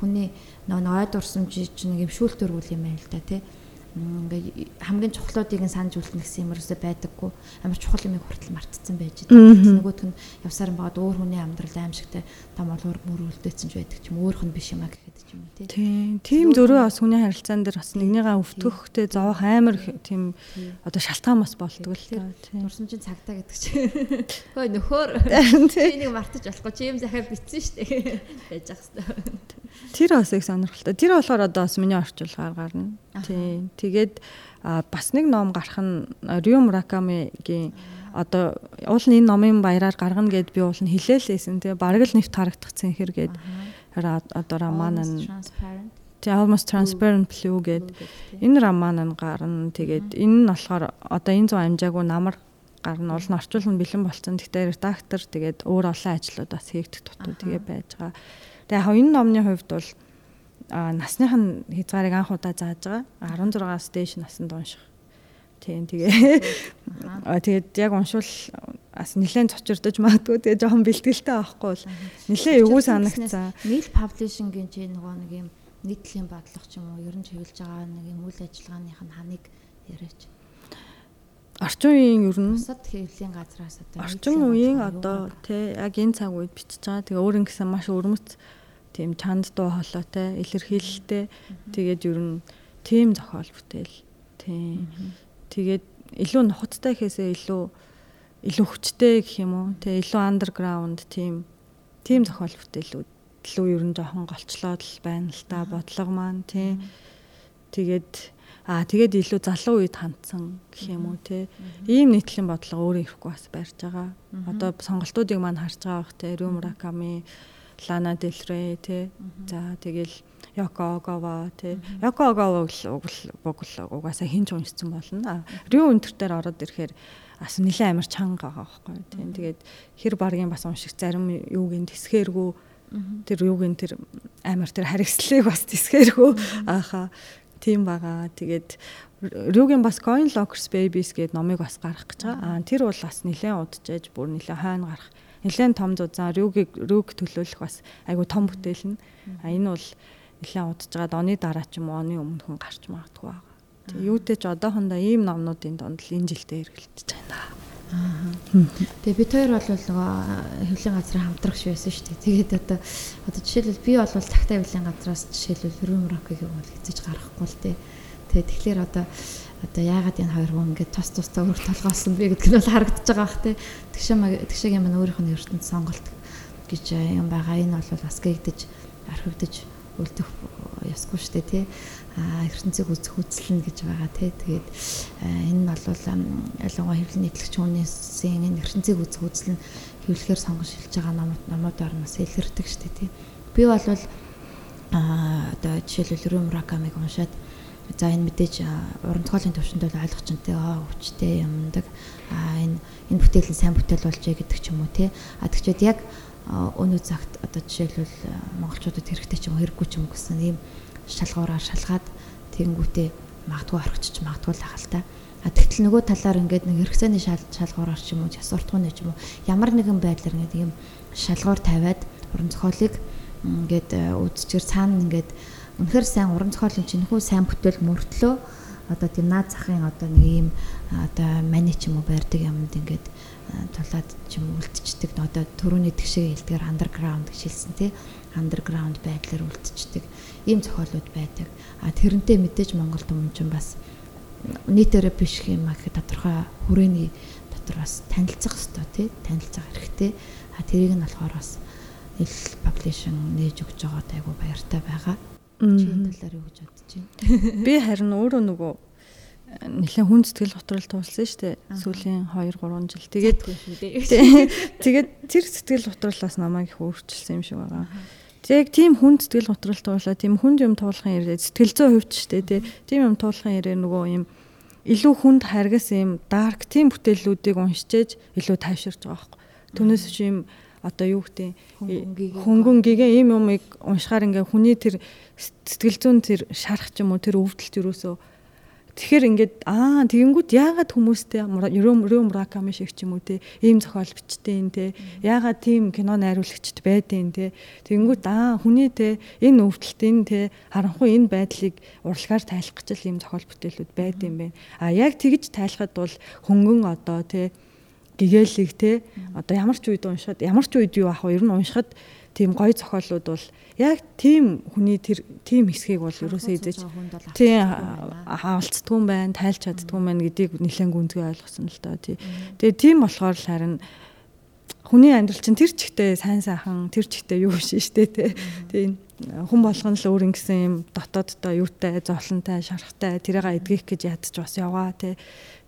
хүний нөгөө ой дурсамж чинь нэг юм шүүлтөрүүл юм байл та тий. Ингээ хамгийн чухлуудыг нь санаж үлдэх гэсэн юм ерөөсөй байдаггүй. Амар чухал юмыг хүртэл мартцсан байж байгаа. Нөгөөх нь явсаар багад өөр хүний амьдрал аимшигтай том олуур мөр үлдээсэн ч байдаг ч юм өөрх нь биш юм а гэхэд юм тийм. Тийм зөрөө бас хүний харилцаан дээр бас нэгнийгаа өвтөхтэй зовох амар тийм одоо шалтгаан бас болдгоо л та. Дурсамжийн цагтаа гэдэг чинь. Хөөе нөхөр. Би нэг мартаж болохгүй чи юм захаа битсэн шүү дээ. Байж ах хэвээр. Тэр бас их сонирхолтой. Тэр болохоор одоо бас миний орчуулгаар гарна. Тийм. Тэгээд бас нэг ном гарах нь Рю Муракамигийн одоо уул нь энэ номын баяраар гаргана гэд би уул нь хилээлсэн тий бараг л нэвт харагдчихсан хэр гээд одоо роман нь тий almost transparent blue гэд. Энэ роман нь гарна тэгээд энэ нь болохоор одоо энэ зүүн амжаагүй намар гарна. Уул нь орчуулна бэлэн болцсон гэхдээ редактор тэгээд өөр олон ажлууд бас хийгдэх тутуу тэгээ байж байгаа. Тэгээ яг энэ номны хувьд бол насных нь хязгаарыг анх удаа зааж байгаа. 16-аас дээш наснд унших. Тийм тэгээ. Тэгээд яг уншвал бас нэлээд цочирдож магадгүй тэгээ жоохон бэлтгэлтэй авахгүй бол нэлээд эвгүй санагцсан. Mail publishing-ийн чи нөгөө нэг юм нийтлэлийн бодлого ч юм уу ер нь чиглэж байгаа нэг юм үйл ажиллагааных нь ханыг яриач. Орчин үеийн ер нь бусад хэвлэлийн газраас одоо орчин үеийн одоо тий яг энэ цаг үед бичиж байгаа. Тэгээ өөр ингэсэн маш өрмөц тийм чанд дуу хоолойтой, илэрхийлэлтэй. Тэгээд ер нь тийм зохиол бүтээл. Тийм. Тэгээд илүү нухацтай гэхээсээ илүү илүү хүчтэй гэх юм уу? Тэгээ илүү андерграунд тийм тийм зохиол бүтээлүүд илүү ер нь жоохон голчлоод л байна л та бодлого маань тийм. Тэгээд аа тэгээд илүү залуу үед хандсан гэх юм уу те ийм нийтлэн бодлого өөрөө ирэхгүй бас барьж байгаа. Одоо сонголтуудыг маань харж байгаа бах те Рю Мураками Лана Дель Рей тий. За тэгэл Йоко Огава тий. Йоко Огава уг угаасаа хинж уншсан болно. Рю өнтер дээр ороод ирэхээр бас нэлээд амар чанга байгаа байхгүй тий. Тэгээд хэр баргийн бас унших зарим юуг ин тэсгээргүй тэр юуг ин тэр амар тэр харигслыг бас тэсгээргүй ааха тийм байгаа. Тэгээд Рюгийн бас Coin Lockers Babies гэдэг номыг бас гаргах гэж байгаа. Аа тэр бол бас нэлээд удажж бүр нэлээд хойно гарах нэлээд том зузаан рүүгийг рүүг төлөөлөх бас айгүй том бүтээл нь. А энэ бол нэлээд удаж байгаад оны дараа ч юм уу оны өмнө хүн гарч магадгүй байгаа. Тэг юутэй ч одоохондоо ийм номнуудын донд л энэ жилдээ эргэлдэж байна. Тэгээ бид хоёр бол нөгөө хэвлэлийн газрын хамтрагч байсан шүү дээ. Тэгээд одоо одоо жишээлбэл би бол цагтаа хэвлэлийн газраас жишээлбэл Рүм Рокыг бол хэзэж гаргахгүй л дээ. Тэгээд тэгэхээр одоо одоо яагаад энэ хоёр хүн ингээд тус тустай өөр толгоосон бэ гэдг нь бол харагдаж байгаа бах те. Тэгшээ тэгшээ юм өөрийнх нь ертөнд сонголт гэж юм байгаа. Энэ бол бас гэгдэж архивдаж үлдэх ясгүй штэ тий. А ертөнцийг үзэх үзлэн гэж байгаа тий. Тэгээд энэ нь бол ялангуяа хэвлэл нийтлэгч хүмүүсийн энэ ертөнцийг үзэх үзлэн хэвлэхээр сонгож шилж байгаа номууд номуудаар нас илэрдэг штэ тий. Би бол а одоо жишээлбэл Рүм Ракамыг уншаад За энэ мэдээж уран зохиолын төвшөнд бол ойлгочтой аа хүчтэй юмдаг. А энэ энэ бүтээл нь сайн бүтээл болжээ гэдэг ч юм уу тий. А тэгчээд яг өнөө цагт одоо жишээлбэл монголчуудад хэрэгтэй ч юм хэрэггүй ч юм гэсэн ийм шалгуураар шалгаад тэгэнгүүтээ магадгүй орхичч магадгүй л хагалта. А тэгтэл нөгөө талаар ингээд нэг хэрэгцээний шалгуураар ч юм уу ясвартгууны ч юм уу ямар нэгэн байдлаар ингээд ийм шалгуур тавиад уран зохиолыг ингээд үзчихэр цаана ингээд үнэхээр сайн уран зохиолын чинхүү сайн бүтээл мөртлөө одоо тийм наад захын одоо нэг ийм одоо мани ч юм уу байрдаг юмд ингээд тулаад ч юм үлдчихдэг. Одоо төрөний тэгшээ хэлдгээр андерграунд гэж хэлсэн тий. Андерграунд байдлаар үлдчихдэг. Ийм зохиолууд байдаг. А тэрнтэй мэдээж Монгол түмэн бас нийтээрээ биш юм аа тодорхой хүрээний дотор бас танилцах хэрэгтэй тий. Танилцах хэрэгтэй. А тэрийг нь болохоор бас ил publishing нээж өгч байгаад айгу баяртай байгаа. Чи энэ талаар юу гэж бодож байна? Би харин өөрөө нөгөө нэлээд хүн сэтгэл готрол туулсан шүү дээ. Сүүлийн 2 3 жил. Тэгээд тэгээд тэр сэтгэл готрлоос намайг их өөрчилсөн юм шиг байгаа. Яг тийм хүн сэтгэл готрол туулаа, тийм хүнд юм туулахын яриа сэтгэл зүйн хувьд ч тий, тийм юм туулахын яриа нөгөө юм илүү хүнд харгас юм дарк тийм бүтээллүүдийг уншижээж илүү тайвширч байгаа байхгүй. Түүнээс чи юм одоо юу гэдэг? Хөнгөнгийн э, э, ийм юмыг уншихаар ингээ хүний тэр сэтгэл зүйн тэр шарах ч юм уу тэр өвдөлт юусоо Тэгэхээр ингээд аа тэгэнгүүт яагаад хүмүүстэй Рё Мураками шиг ч юм уу те ийм зохиол бичтэй юм те яагаад тийм кино найруулагчд байдэ юм те. Тэгэнгүүт аа хүний те энэ өвдөлт энэ те харанхуй энэ байдлыг урлагаар тайлах гэж л ийм зохиол бүтээлүүд байд юм байна. А яг тэгж тайлахад бол хөнгөн одоо те гэгээлэг те. Одоо ямар ч үед уншихад ямар ч үед юу ах вэ? Ер нь уншихад тийм гоё зохиолууд бол яг тийм хүний тэр тийм хэсгийг бол ерөөсөө эзэж тийм хаалцдгүй юм байна, тайлж чаддгүй юм байна гэдгийг нэлээд гүнзгий ойлгосон л доо тий. Тэгээ тийм болохоор л харин хүний амьдрал чинь тэр чигтээ сайн сайхан тэр чигтээ юу шин штэ тий. Тийм хүн болгон л өөр ингэсэн юм дотооддоо юутай, зовлонтой, шарахтай тэрийг эдгэх гэж ядчих бас яваа тий.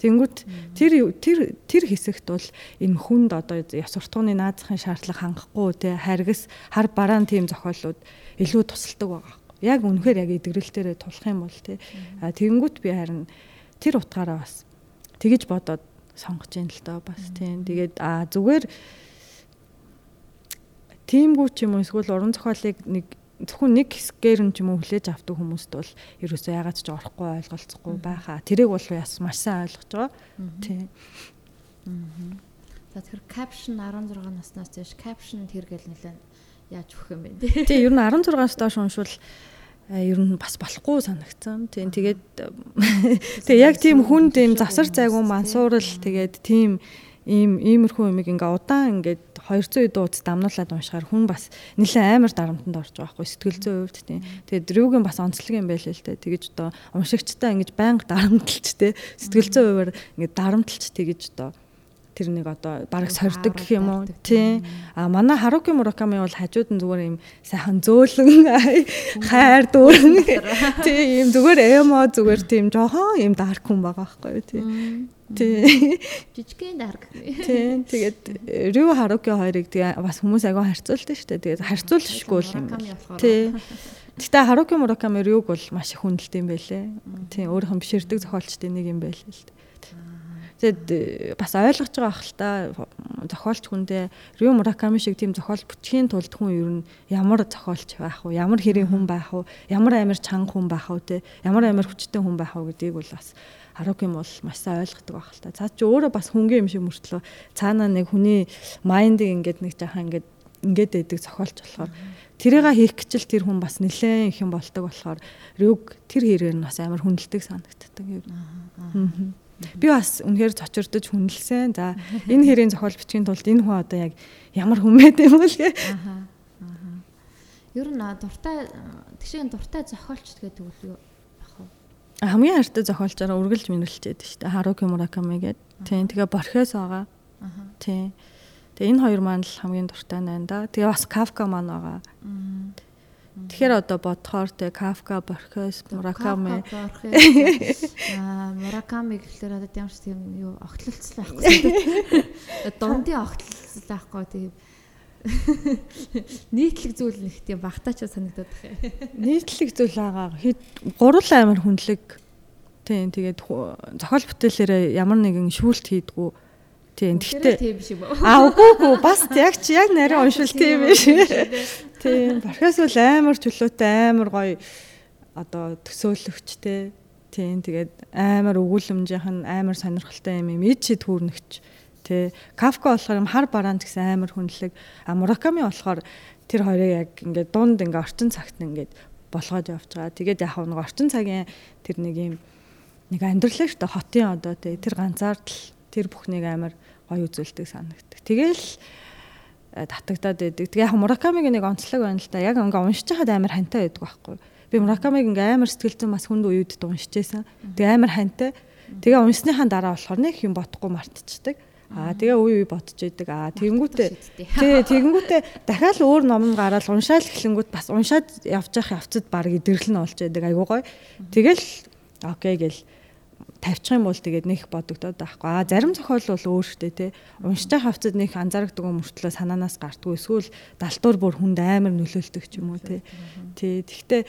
Тэнгүүт тэр тэр тэр хэсэгт бол энэ хүнд одоо яс уртгууны наазахын шаардлага хангахгүй тий харгас хар бараан тийм зохиолууд илүү тусалдаг байгаа. Яг үнэхээр яг эдгэрэлтээрээ тулах юм бол тий. Тэнгүүт би харин тэр утгаараа бас тэгэж бодоод сонгож ин л доо бас тийм. Тэгээд а зүгээр тиймгүй ч юм уу эсвэл уран зохиолыг нэг зөвхөн нэг хэсгээр нь ч юм уу хүлээж авдаг хүмүүст бол ерөөсөө ягаад ч орохгүй ойлголцохгүй байхаа. Тэрийг бол яс маш сайн ойлгож байгаа. Тийм. За тэгэхээр caption 16 наснаас зээш caption тэр гэл нэлээд яаж өгөх юм бэ? Тийм ер нь 16-аас доош уншвал ер нь бас болохгүй санагцсан. Тийм тэгээд тэгээ яг тийм хүн тийм засар зайгүй мансуурал тэгээд тийм ийм иймэрхүү юмыг ингээ удаан ингээд 200 дууц дамнуулаад уншихаар хүн бас нэлээд амар дарамтанд орж байгаа хгүй сэтгэл зүйн хувьд тийм. Тэгээд рүүгийн бас онцлог юм байл л те. Тэгэж одоо уншигчтай ингэж байнга дарамтлж те. Сэтгэл зүйн хувьар ингэ дарамтлж тэгэж одоо тэр нэг одоо бараг сордог гэх юм уу? тий. А манай харуки мураками бол хажууд нь зүгээр юм сайхан зөөлөн хайр дүүрэн. Тий юм зүгээр эмо зүгээр тийм жоохон юм дарк хүн байгаа байхгүй юу тий тий. Жижигхэн дарк тий тэгээд рүү харуки хоёрыг тэгээ бас хүмүүс агай харьцуулдаг шүү дээ. Тэгээд харьцуулшгүй юм. Тий. Гэтэ Харуки Мураками рүүг бол маш их хүндэлт юм байлээ. Тийм өөрийнх нь биширдэг зохиолчдын нэг юм байлээ л дээ. Тэгээд э, бас ойлгож байгаа ах л та зохиолч хүндээ Рю Мураками шиг тийм зохиол бүтхийн тулд хүн ер нь ямар зохиолч байх вэ? Ямар хэрэг хүн байх вэ? Ямар амир чанга хүн байх вэ? Ямар амир хүчтэй хүн байх вэ гэдгийг бол бас Харуким бол маш сайн ойлгодог байх л та. Цаа чи өөрөө бас хүнгийн юм шиг мөртлөө цаанаа нэг хүний майндыг ингээд нэг жаахан ингээд ингээд байдаг зохиолч болохоор тэрийг хийх гэчил тэр хүн бас нэлээд их юм болдог болохоор Рюг тэр хэрэг нь бас амар хүндэлдэг санагддаг юм. Аа. Би бас үнэхээр цочирдож хүнэлсэн. За энэ хэрийн зохиол бичгийн тулд энэ хүн одоо яг ямар хүн байд юм бол гээ. Ер нь дуртай тэгшийн дуртай зохиолч гэдэг үл юу? Хамгийн хайртай зохиолчоор үргэлж шүү дээ. Харуки Мураками гэдэг. Тийм. Тэгээ Борхес байгаа. Тийм. Тэгээ энэ хоёр маань л хамгийн дуртай байна да. Тэгээ бас Кафка маань байгаа. Тэгэхээр одоо бодохоор те Кафка, Борхес, Мураками аа Мураками гэхэлэр одоо ямар ч тийм юу огтлолцол байхгүй. Дундын огтлолцол байхгүй тийм нийтлэг зүйл нэг тийм багтаач санагдаад байна. Нийтлэг зүйл байгаа. Гурал амир хүндлэг. Тийм тэгээд зохиол бүтээлээрээ ямар нэгэн шүүлт хийдгүү Тийм. Гэхдээ? Аа үгүй үгүй бас яг чи яг нарийн уншил тийм биш. Тийм. Борхоос бол амар чөлөөтэй амар гоё одоо төсөөлөгчтэй. Тийм. Тэгээд амар өгүүлэмжийнх нь амар сонирхолтой юм юм. Ид чи түүрнэгч. Тэ. Кафка болохоор юм хар бараанд гэсэн амар хүнлэг. А Мураками болохоор тэр хоёрыг яг ингээд дунд ингээд орчин цагт ингээд болгоод явж байгаа. Тэгээд яг нэг орчин цагийн тэр нэг юм нэг амьдрал шүү дээ хотын одоо тэр ганцаардл тэр бүхнийг амар гоё үзүүлдэг санагддаг. Тэгэл э, татагдаад байдаг. Тэгээ яг Муракамигийн нэг онцлог байна л да. Яг ингээ уншиж хахад амар хантай байдаг байхгүй. Би Муракамиг ингээ амар сэтгэлзэн бас хүнд уюудд уншижсэн. Тэгээ амар хантай. Тэгээ унсныхаа дараа болохоор нэг юм бодохгүй мартчихдаг. Аа тэгээ үе үе бодож идэг. Аа тэгэнгүүтээ тий тэгэнгүүтээ дахиад өөр ном гараад уншаал эхлэнгүүт бас уншаад явж явах явцад баг идэрлэн олж идэг айгуу гоё. Тэгэл окей гэл тавьчих юм бол тэгээд нэх бодогдоод байхгүй. Аа зарим зохиол бол өөртөө те уншиж байгаа хавцад нэх анзаардаг юм мөртлөө санаанаас гартгүй эсвэл далтуур бүр хүнд амар нөлөөлдөг ч юм уу те. Тий. Тэгтээ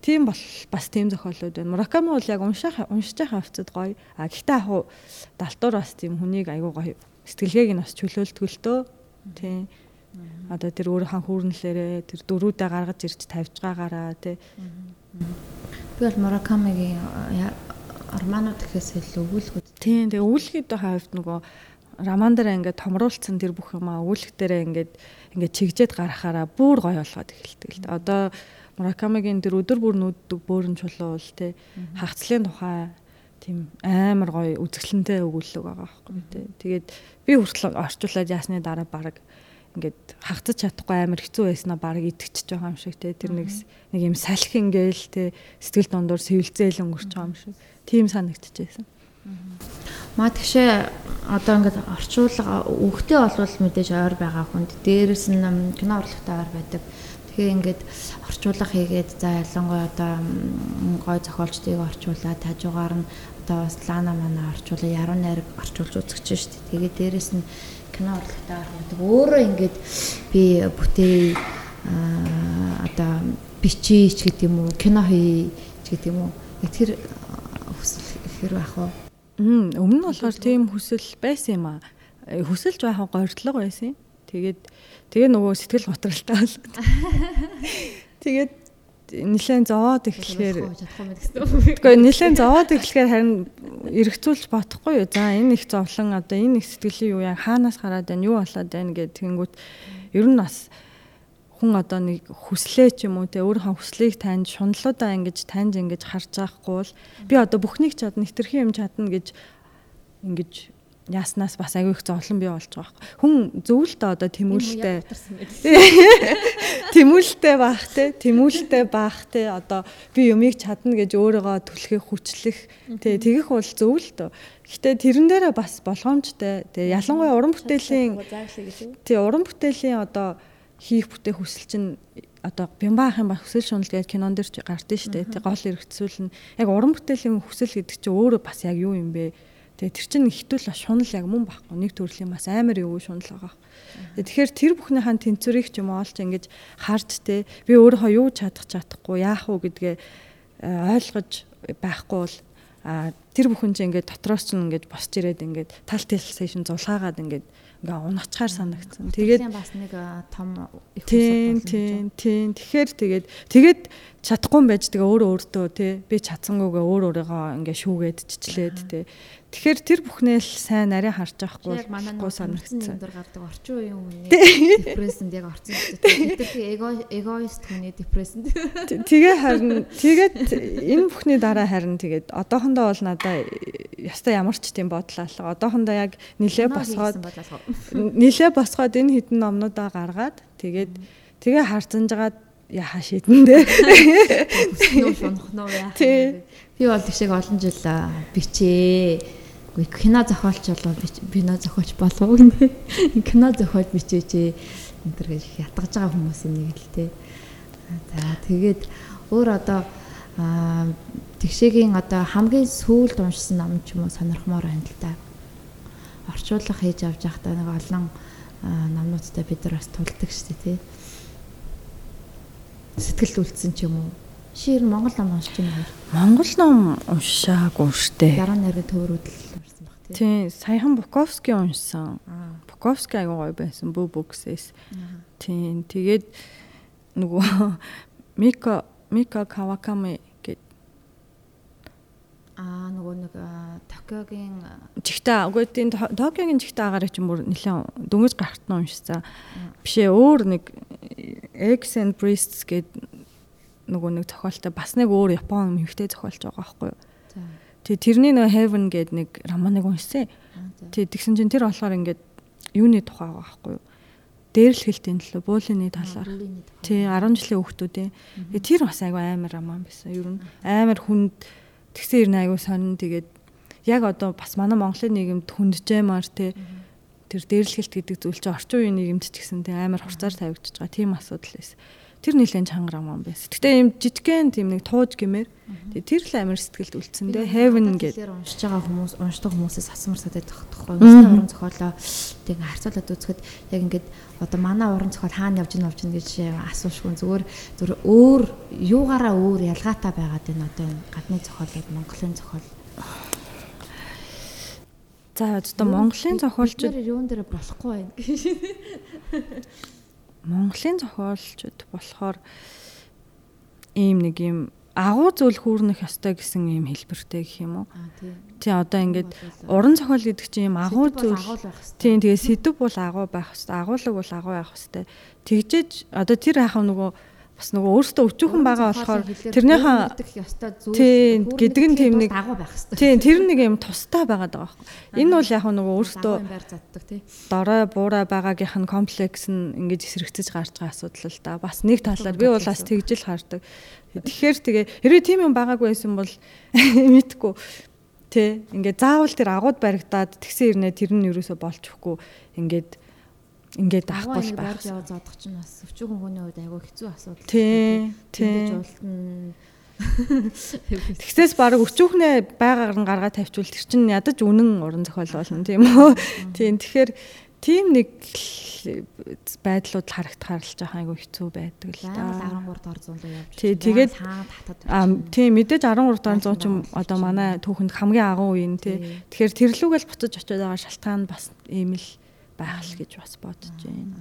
тийм бол бас тийм зохиолууд байна. Мураками бол яг унших уншиж байгаа хавцад гоё. А гэхдээ яг далтуур бас тийм хүнийг айгуу гоё сэтгэлгээг нь бас чөлөөлдөг л дөө. Тийм. Одоо тэр өөрийнхөө хүүрнэлээрээ тэр дөрүүдээ гаргаж ирж тавьж байгаагаараа тий. Би бол Муракамигийн романууд гэхээс илүү өгүүлгүүд. Тийм. Тэгээ өгүүлгийн хавьд нөгөө роман дээр ингээд томруулсан тэр бүх юмаа өгүүлэг дээрээ ингээд ингээд чигжээд гаргахаараа бүр гоё болгоод эхэлдэг л дээ. Одоо Муракамигийн тэр өдөр бүр нүддэг бөөрн чулуу бол тий хагцлын тухай тийм амар гоё үзэсгэлэнтэй өгүүлэг байгаа байхгүй тий. Тэгээд би хүртэл орчуулад ясны дараа баг ингээд хагтаж чадахгүй амар хэцүү байснаа баг итгэж байгаа юм шиг тий. Тэр нэг нэг юм салхи ингээл тий сэтгэл дундуур сэвэлзээл өнгөрч байгаа юм шиг. Тийм санагдчихжээ. Маа тэгшээ одоо ингээд орчуулга өгтөө олвол мэдээж ойр байгаа хүнд дээрэс нь кино урлагтай ойр байдаг. Тэгэхээр ингээд орчуулга хийгээд за ялангуяа одоо гой зохиолчдыг орчуулаад хажуугаар нь одоо бас лана мана орчуулаа яруу найраг орчуулж үзэж дээ. Тэгээд дээрэс нь кино урлагтай ордог. Өөрөө ингээд би бүтээ одоо бичиж гэдэг юм уу кино хий гэдэг юм уу. Тэр ихэр байх уу? Өмнө нь болохоор тийм хүсэл байсан юм аа. Э, хүсэлж байх гордлого байсан. Тэгээд тэгээ нөгөө сэтгэл готралтай бол. Тэгээд нилээн зовоод эхлэхээр Тэгэхгүй нилээн зовоод эхлэхээр харин эргцүүлж бодохгүй юу. За энэ их зовлон одоо энэ их сэтгэлийн юу яа хаанаас гараад байна юу болоод байна гэд тэгэнгүүт ер нь бас хүн одоо нэг хүслээ ч юм уу те өөрийнхөө хүслийг таньж шуналуудаа ингэж таньж ингэж харж байхгүй бол би одоо бүхнийг чадна хитрхи юм чадна гэж ингэж яснаас бас аягүй их зовлон бий болж байгаа байхгүй. Хүн зөвлөлтөө одоо тэмүүлэлтэй тэмүүлэлтэй баах те тэмүүлэлтэй баах те одоо би юмыг чадна гэж өөрийгөө түлхэх хүчлэх те тэгэх бол зөвлөлтөө. Гэтэ тэрэн дээрээ бас болгоомжтой. Тэгээ ялангуяа уран бүтээлийн тий уран бүтээлийн одоо хийх бүтээх хүсэл чинь одоо бямбаахан ба хүсэл шунал гэдэг кинон дэр ч гардыг штэ тий гол эргэцүүл нь яг уран бүтээлийн хүсэл гэдэг чинь өөрөө бас яг юу юм бэ? Тэгээ тэр чинь хитүүл шунал яг мөн байхгүй. Нэг төрлийн бас амар юу шунал байгаа. Тэгэхээр тэр бүхнийхэн тэнцвэрийг ч юм оолч ингэж харж те би өөрөө юу чадах чадахгүй яах уу гэдгээ ойлгож байхгүй бол тэр бүхэн чинь ингээд дотроос чинь ингээд босч ирээд ингээд тал телсейшн зулгаагаад ингээд ингээ унахчаар санагдсан. Тэгээд бас нэг том их тийм тийм тийм. Тэгэхээр тэгээд тэгээд чадахгүй юм байж тэгээ өөрөө өөртөө тий би чадсангүйгээ өөр өөрийгөө ингээ шүүгээд чичлээд тий Тэгэхээр тэр бүхнээ л сайн нарийн харж байхгүй болохгүй санагдсан. Өндөр гардаг орчин үеийн хүний депрессэнд яг орсон дээ. Тэр эго эгоист хүний депрессэнд. Тэгээ харин тэгээд энэ бүхний дараа харин тэгээд одоохондоо бол надаа яста ямар ч тийм бодол алга. Одоохондоо яг нилээ босгоод нилээ босгоод энэ хитэн номнуудаа гаргаад тэгээд тэгээ харцанж жагаад яхаа шийдэндээ. Нөө шунах нөө яах. Би бол тийшээ олон жил бичээ Үгүй кино зохиолч болов кино зохиолч болов гинэ. Кино зохиолч бичээч энэ төр гэж ятгаж байгаа хүмүүсийн нэг л дээ. За тэгээд өөр одоо тэгшээгийн одоо хамгийн сүүлд уншсан ном ч юм уу сонирхмоор байна л да. Орчуулга хийж авч явахдаа нэг олон номнуудтай бид нар бас тулдаг шүү дээ тий. Сэтгэл үлдсэн ч юм уу Шир Монгол ном уншиж байна уу? Монгол ном уншаагүй штэ. Яруу найрын төөрүүд л уншсан баг тий. Тий, саяхан Буковский уншсан. Буковский аягүй гоё байсан бөө бөксэс. Тий, тэгээд нөгөө Мика Мика Каваками гэд Аа нөгөө нэг Токиогийн жигтэй үгүй тийм Токиогийн жигтэй агаарыг ч мөр нэлээд дөнгөж гарахт нь уншсан. Бишээ өөр нэг Eggs and Breasts гэд нөгөө нэг зохиолтой бас нэг өөр Япон эмэгтэй зохиолч байгаа байхгүй юу. Тэгээ тэрний нөгөө Heaven гэдэг нэг романыг уншсан. Тэгээ тэгсэн чинь тэр болохоор ингээд юуны тухай байгаа байхгүй юу. Дээрлэхэлтийн төлөө буулины талаар. Тий 10 жилийн хүүхдүүдээ. Тэгээ тэр бас айгүй амар роман байсан. Ер нь амар хүнд тэгсэн ер нь айгүй сонин тэгээд яг одоо бас манай Монголын нийгэмд хүнджээмар тий тэр дээрлэхэлт гэдэг зүйл чинь орчин үеийн нийгэмд ч гэсэн тийм амар хурцаар тавигдчихж байгаа. Тийм асуудал байсан тэр нэлээд чангар ам байсан. Гэтэ ийм жижигхэн тийм нэг тууж гэмээр тэр л амар сэтгэлд үлдсэн дээ. Heaven гэдэг уншиж байгаа хүмүүс уншдаг хүмүүсээс асуумар садад тохтохгүй. Үнэхээр уран зохиолоо тэг харьцуулаад үзэхэд яг ингээд одоо манай уран зохиол хаана явж ийн явж ийн гэж асуушгүй. Зүгээр зүгээр өөр юугаараа өөр ялгаатай байгаад байна одоо энэ гадны зохиол гэдэг Монголын зохиол За одоо Монголын зохиолчид юун дээр болохгүй байна. Монголын зохиолчд болохоор ийм нэг юм агуу зүйл хүүрнэх ёстой гэсэн ийм хэлбэртэй гэх юм уу? Тий одоо ингээд уран зохиол гэдэг чинь ийм агуу зүйл. Тий тэгээ сэдв бол агуу байх хэвээр агуулга бол агуу байх хэвээр. Тэгжээж одоо тэр хаах нөгөө бас нөгөө өөртөө өчүүхэн байгаа болохоор тэрнийхэн тийм гэдэг нь тийм нэг тийм тэр нэг юм тустай байгаад байгаа байхгүй. Энэ бол яг нөгөө өөртөө дорой буурай байгаагийнх нь комплекс нь ингэж эсрэгцэж гарч байгаа асуудал л да. Бас нэг талаар би бол бас тэгжил хардаг. Тэгэхээр тэгээ хэрвээ тийм юм байгаагүй байсан бол мэдгүй тий ингээд заавал тэр агууд баригдаад тэгсэн ирнэ тэр нь юусоо болж өгөхгүй ингээд ингээд авахгүй байх. Яваа зодох чинь бас өвчүүхэн хүний хувьд айгүй хэцүү асуудал. Тий. Тий. Тэгсээс баг өчүүхнээ байгаар нь гаргаад тавьчвал тэр чинь ядаж үнэн уран зохиол болно тийм үү? Тийм. Тэгэхээр тийм нэг байдлууд харагдахаар л жоохон айгүй хэцүү байдаг л да. 13 дор зундаа явж. Тий, тэгээд аа тийм мэдээж 13 дор зуун ч одоо манай түүхэнд хамгийн агуу үеийн тий. Тэгэхээр тэрлүүгээл буцаж очиод байгаа шалтгаан бас ийм л байх л гэж бас бодож байна.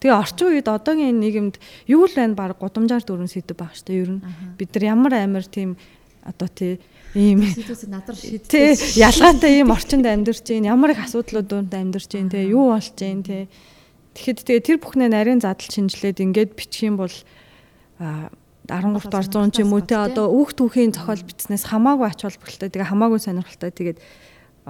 Тэгээ орчин үед одоогийн нийгэмд юу л байна баг гудамжаар дөрөн сэдв баг штэ. Ер нь бид нар ямар амар тийм одоо тий ийм надар шийд тий ялгаатай ийм орчинд амьдарч байна ямар их асуудлуудад амьдарч байна тий юу болж байна тий. Тэгэхэд тэгээ тэр бүхнээ нарийн задал шинжилээд ингээд бичих юм бол 13 дугаар 100 ч юм уу те одоо өөх түүхийн зохиол бичснээс хамаагүй ач холбогдолтой тэгээ хамаагүй сонирхолтой. Тэгээд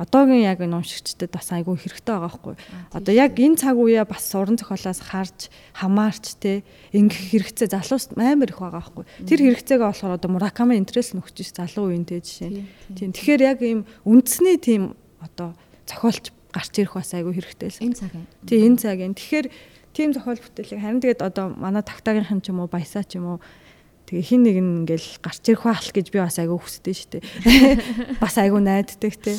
одоогийн яг энэ уншигчдад бас айгүй хэрэгтэй байгаа байхгүй. Одоо яг энэ цаг үеэ бас уран зохиолоос харж хамаарч те ингэх хэрэгцээ залуус амар их байгаа байхгүй. Тэр хэрэгцээгээ болохоор одоо Мураками интерес нөхч залуу үеийн те жишээ. Тийм. Тэгэхээр яг ийм үндэсний тийм одоо зохиолч гарч ирэх бас айгүй хэрэгтэй л. Энэ цагийн. Тийм энэ цагийн. Тэгэхээр тийм зохиол бүтээлийг харин тэгээд одоо манай тагтаагийнхан ч юм уу баясаа ч юм уу Тэгээ хин нэг нь ингээл гарч ирэх байх гэж би бас айгүй хүсдэг шүү дээ. Бас айгүй найддаг те.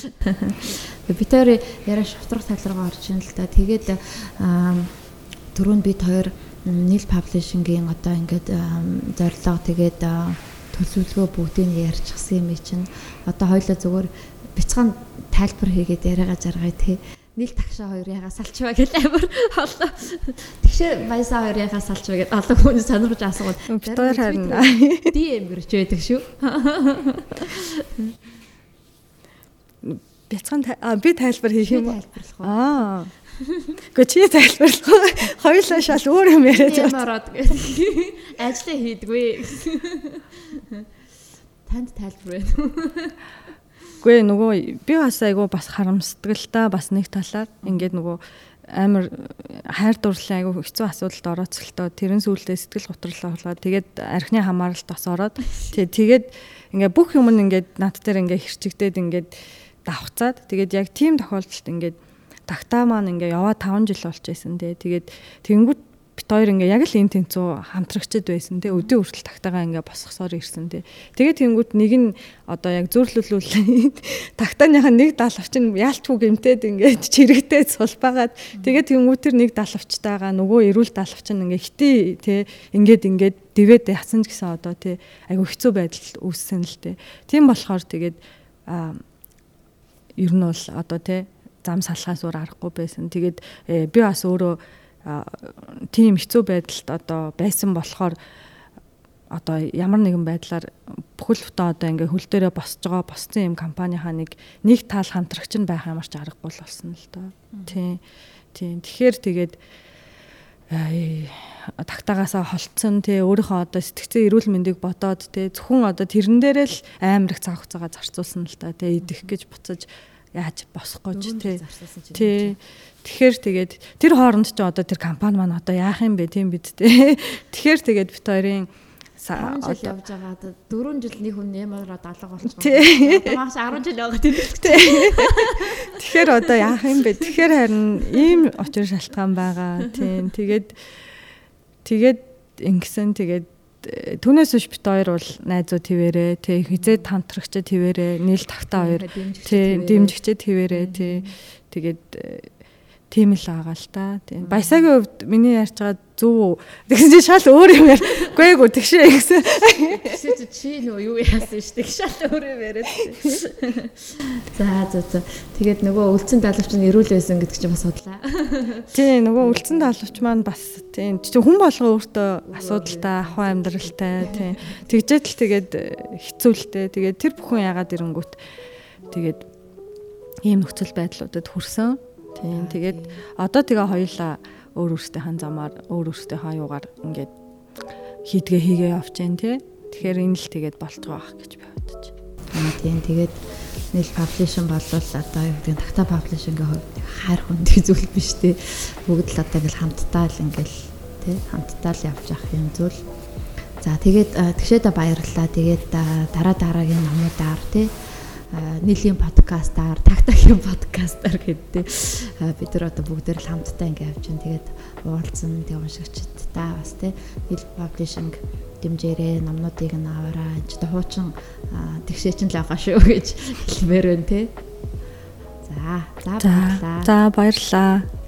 Би тэр яриа шутрах талргаа орж ин л та. Тэгээд түрүүнд бид хоёр нийл паблишингийн одоо ингээд зорилго тэгээд төлөвлөгөө бүгдийг ярьчихсан юм чинь одоо хоёлоо зүгээр бяцхан тайлбар хийгээд яриагаа жаргая те нийл тагшаа хоёр ягаа салчваа гэж амар хоолоо. Тэгшээ баясаа хоёр ягаа салчваа гэж олон хүн сонирхож асуугаад бид хоёр харин DM гэрч байдаг шүү. Бяцхан би тайлбар хийх юм уу? Аа. Гэхдээ чи тайлбарлах уу? Хоёулаа шал өөр юм яриад байна. Ямар ороод ажлаа хийдгүй. Танд тайлбар байна. Үгүй нөгөө би бас айгу бас харамсдаг л та бас нэг талаар ингээд нөгөө амар хайр дурлалын айгу хэцүү асуудалд орооцолтоо тэрэн сүултээ сэтгэл гутралаа болоод тэгээд архины хамааралд бас ороод тэгээд ингээд бүх юм нь ингээд над дээр ингээд хэрчигдээд ингээд давхцаад тэгээд яг тийм тохиолдолд ингээд тагтаа маань ингээ яваа 5 жил болж байсан те тэгээд тэнгууд бит хоёр ингээ яг л энэ тэнцүү хамтрагчд байсан те. Өдөө хүртэл тагтагаа ингээ босгосоор ирсэн те. Тэгээд тэнгууд нэг нь одоо яг зөрлөлүүлээ тагтааных нь нэг далавч нь яалтгүй гэмтээд ингээ чирэгтэй сулбагаад тэгээд тэнгууд тэр нэг далавчтайгаа нөгөө эрүүл далавч нь ингээ хитий те. Ингээд ингээд дэвээд яцсан ч гэсэн одоо те айгу хэцүү байдал үүссэн л те. Тийм болохоор тэгээд ер нь бол одоо те зам салхаас өөр аргагүй байсан. Тэгээд э, би бас өөрөө тийм хэцүү байдалд одоо байсан болохоор одоо ямар нэгэн байдлаар бүхэл бүтэн одоо ингээ хөл дээрээ босч байгаа босцсон юм компанийнхаа нэг нэг тал хамтрагч нь байх ямар ч аргагүй болсон л доо. Тийм. Тийм. Тэгэхээр тэгээд тагтаагаасаа холцсон тий өөрийнхөө одоо сэтгцэн эрүүл мэндийг бодоод тий зөвхөн одоо тэрэн дээрээ л амар их цаг хугацаагаа зарцуулсан л та тий идэх гэж буцаж яаж босох гэж тий. Тий. Тэгэхээр тэгээд тэр хооронд ч одоо тэр компани маань одоо яах юм бэ тийм бид тий. Тэгэхээр тэгээд бит хоёрын 10 жил явж байгаа. 4 жил нэг хүн нэмэроо 70 болчихгоо. Маш 10 жил яваад тийм. Тэгэхээр одоо яах юм бэ? Тэгэхээр харин ийм очир шалтгаан байгаа. Тийм. Тэгээд тэгээд ингэсэн тэгээд түүнээс биш бит хоёр бол найзууд твэрээ тий хизээд хамтрагчд твэрээ нийл тавтаа хоёр тий дэмжигчд твэрээ тий. Тэгээд тийм л байгаа л та. Тийм. Баясагийн хувьд миний ярьж байгаа зөв? Тэгсэн чинь шал өөр юм яар. Гүй гүй тэгшээ гэсэн. Тэгсэн чи чи нөө юу яасан ш тэг шал өөр юм яриад. За за за. Тэгээд нөгөө үлцэн далавч нь эрүүл байсан гэдэг чинь бас бодлаа. Тийм нөгөө үлцэн далавч маань бас тийм хүн болго өөртөө асуудалтай, ахуй амьдралтай тийм. Тэгжээд л тэгээд хэцүүлтэй. Тэгээд тэр бүхэн яагаад ирэнгүүт тэгээд ийм нөхцөл байдлуудад хүрсэн Тийм тэгээд одоо тэгээ хоёулаа өөр өөртөө замаар өөр өөртөө хаяугаар ингээд хийдгээ хийгээ जैन тий. Тэгэхээр энэ л тэгээд болтгоо байх гэж би бодож. Тийм тэгээд нийл паблишн болвол одоо юу гэдэг такта паблишнгийн хувьд хайр хүндий зүйл биш тий. Бүгд л одоо ингээл хамтдаа л ингээл тий хамтдаа л явж явах юм зүйл. За тэгээд тэгшээдэ баярлалаа. Тэгээд дараа дараагийн номуудаар тий нийлийн подкастаар, тактагийн подкастаар гэдэг бид нар одоо бүгд л хамтдаа ингэ явж байна. Тэгээд уулзсан тэг уншигчдаа бас тий нийл паблишинг дэмжээрээ номнуудыг нь аваарай. Энд ч хуучин тэгшээч нь л байгаа шүү гэж хэлмээр байна тий. За, за баярлаа. За баярлаа.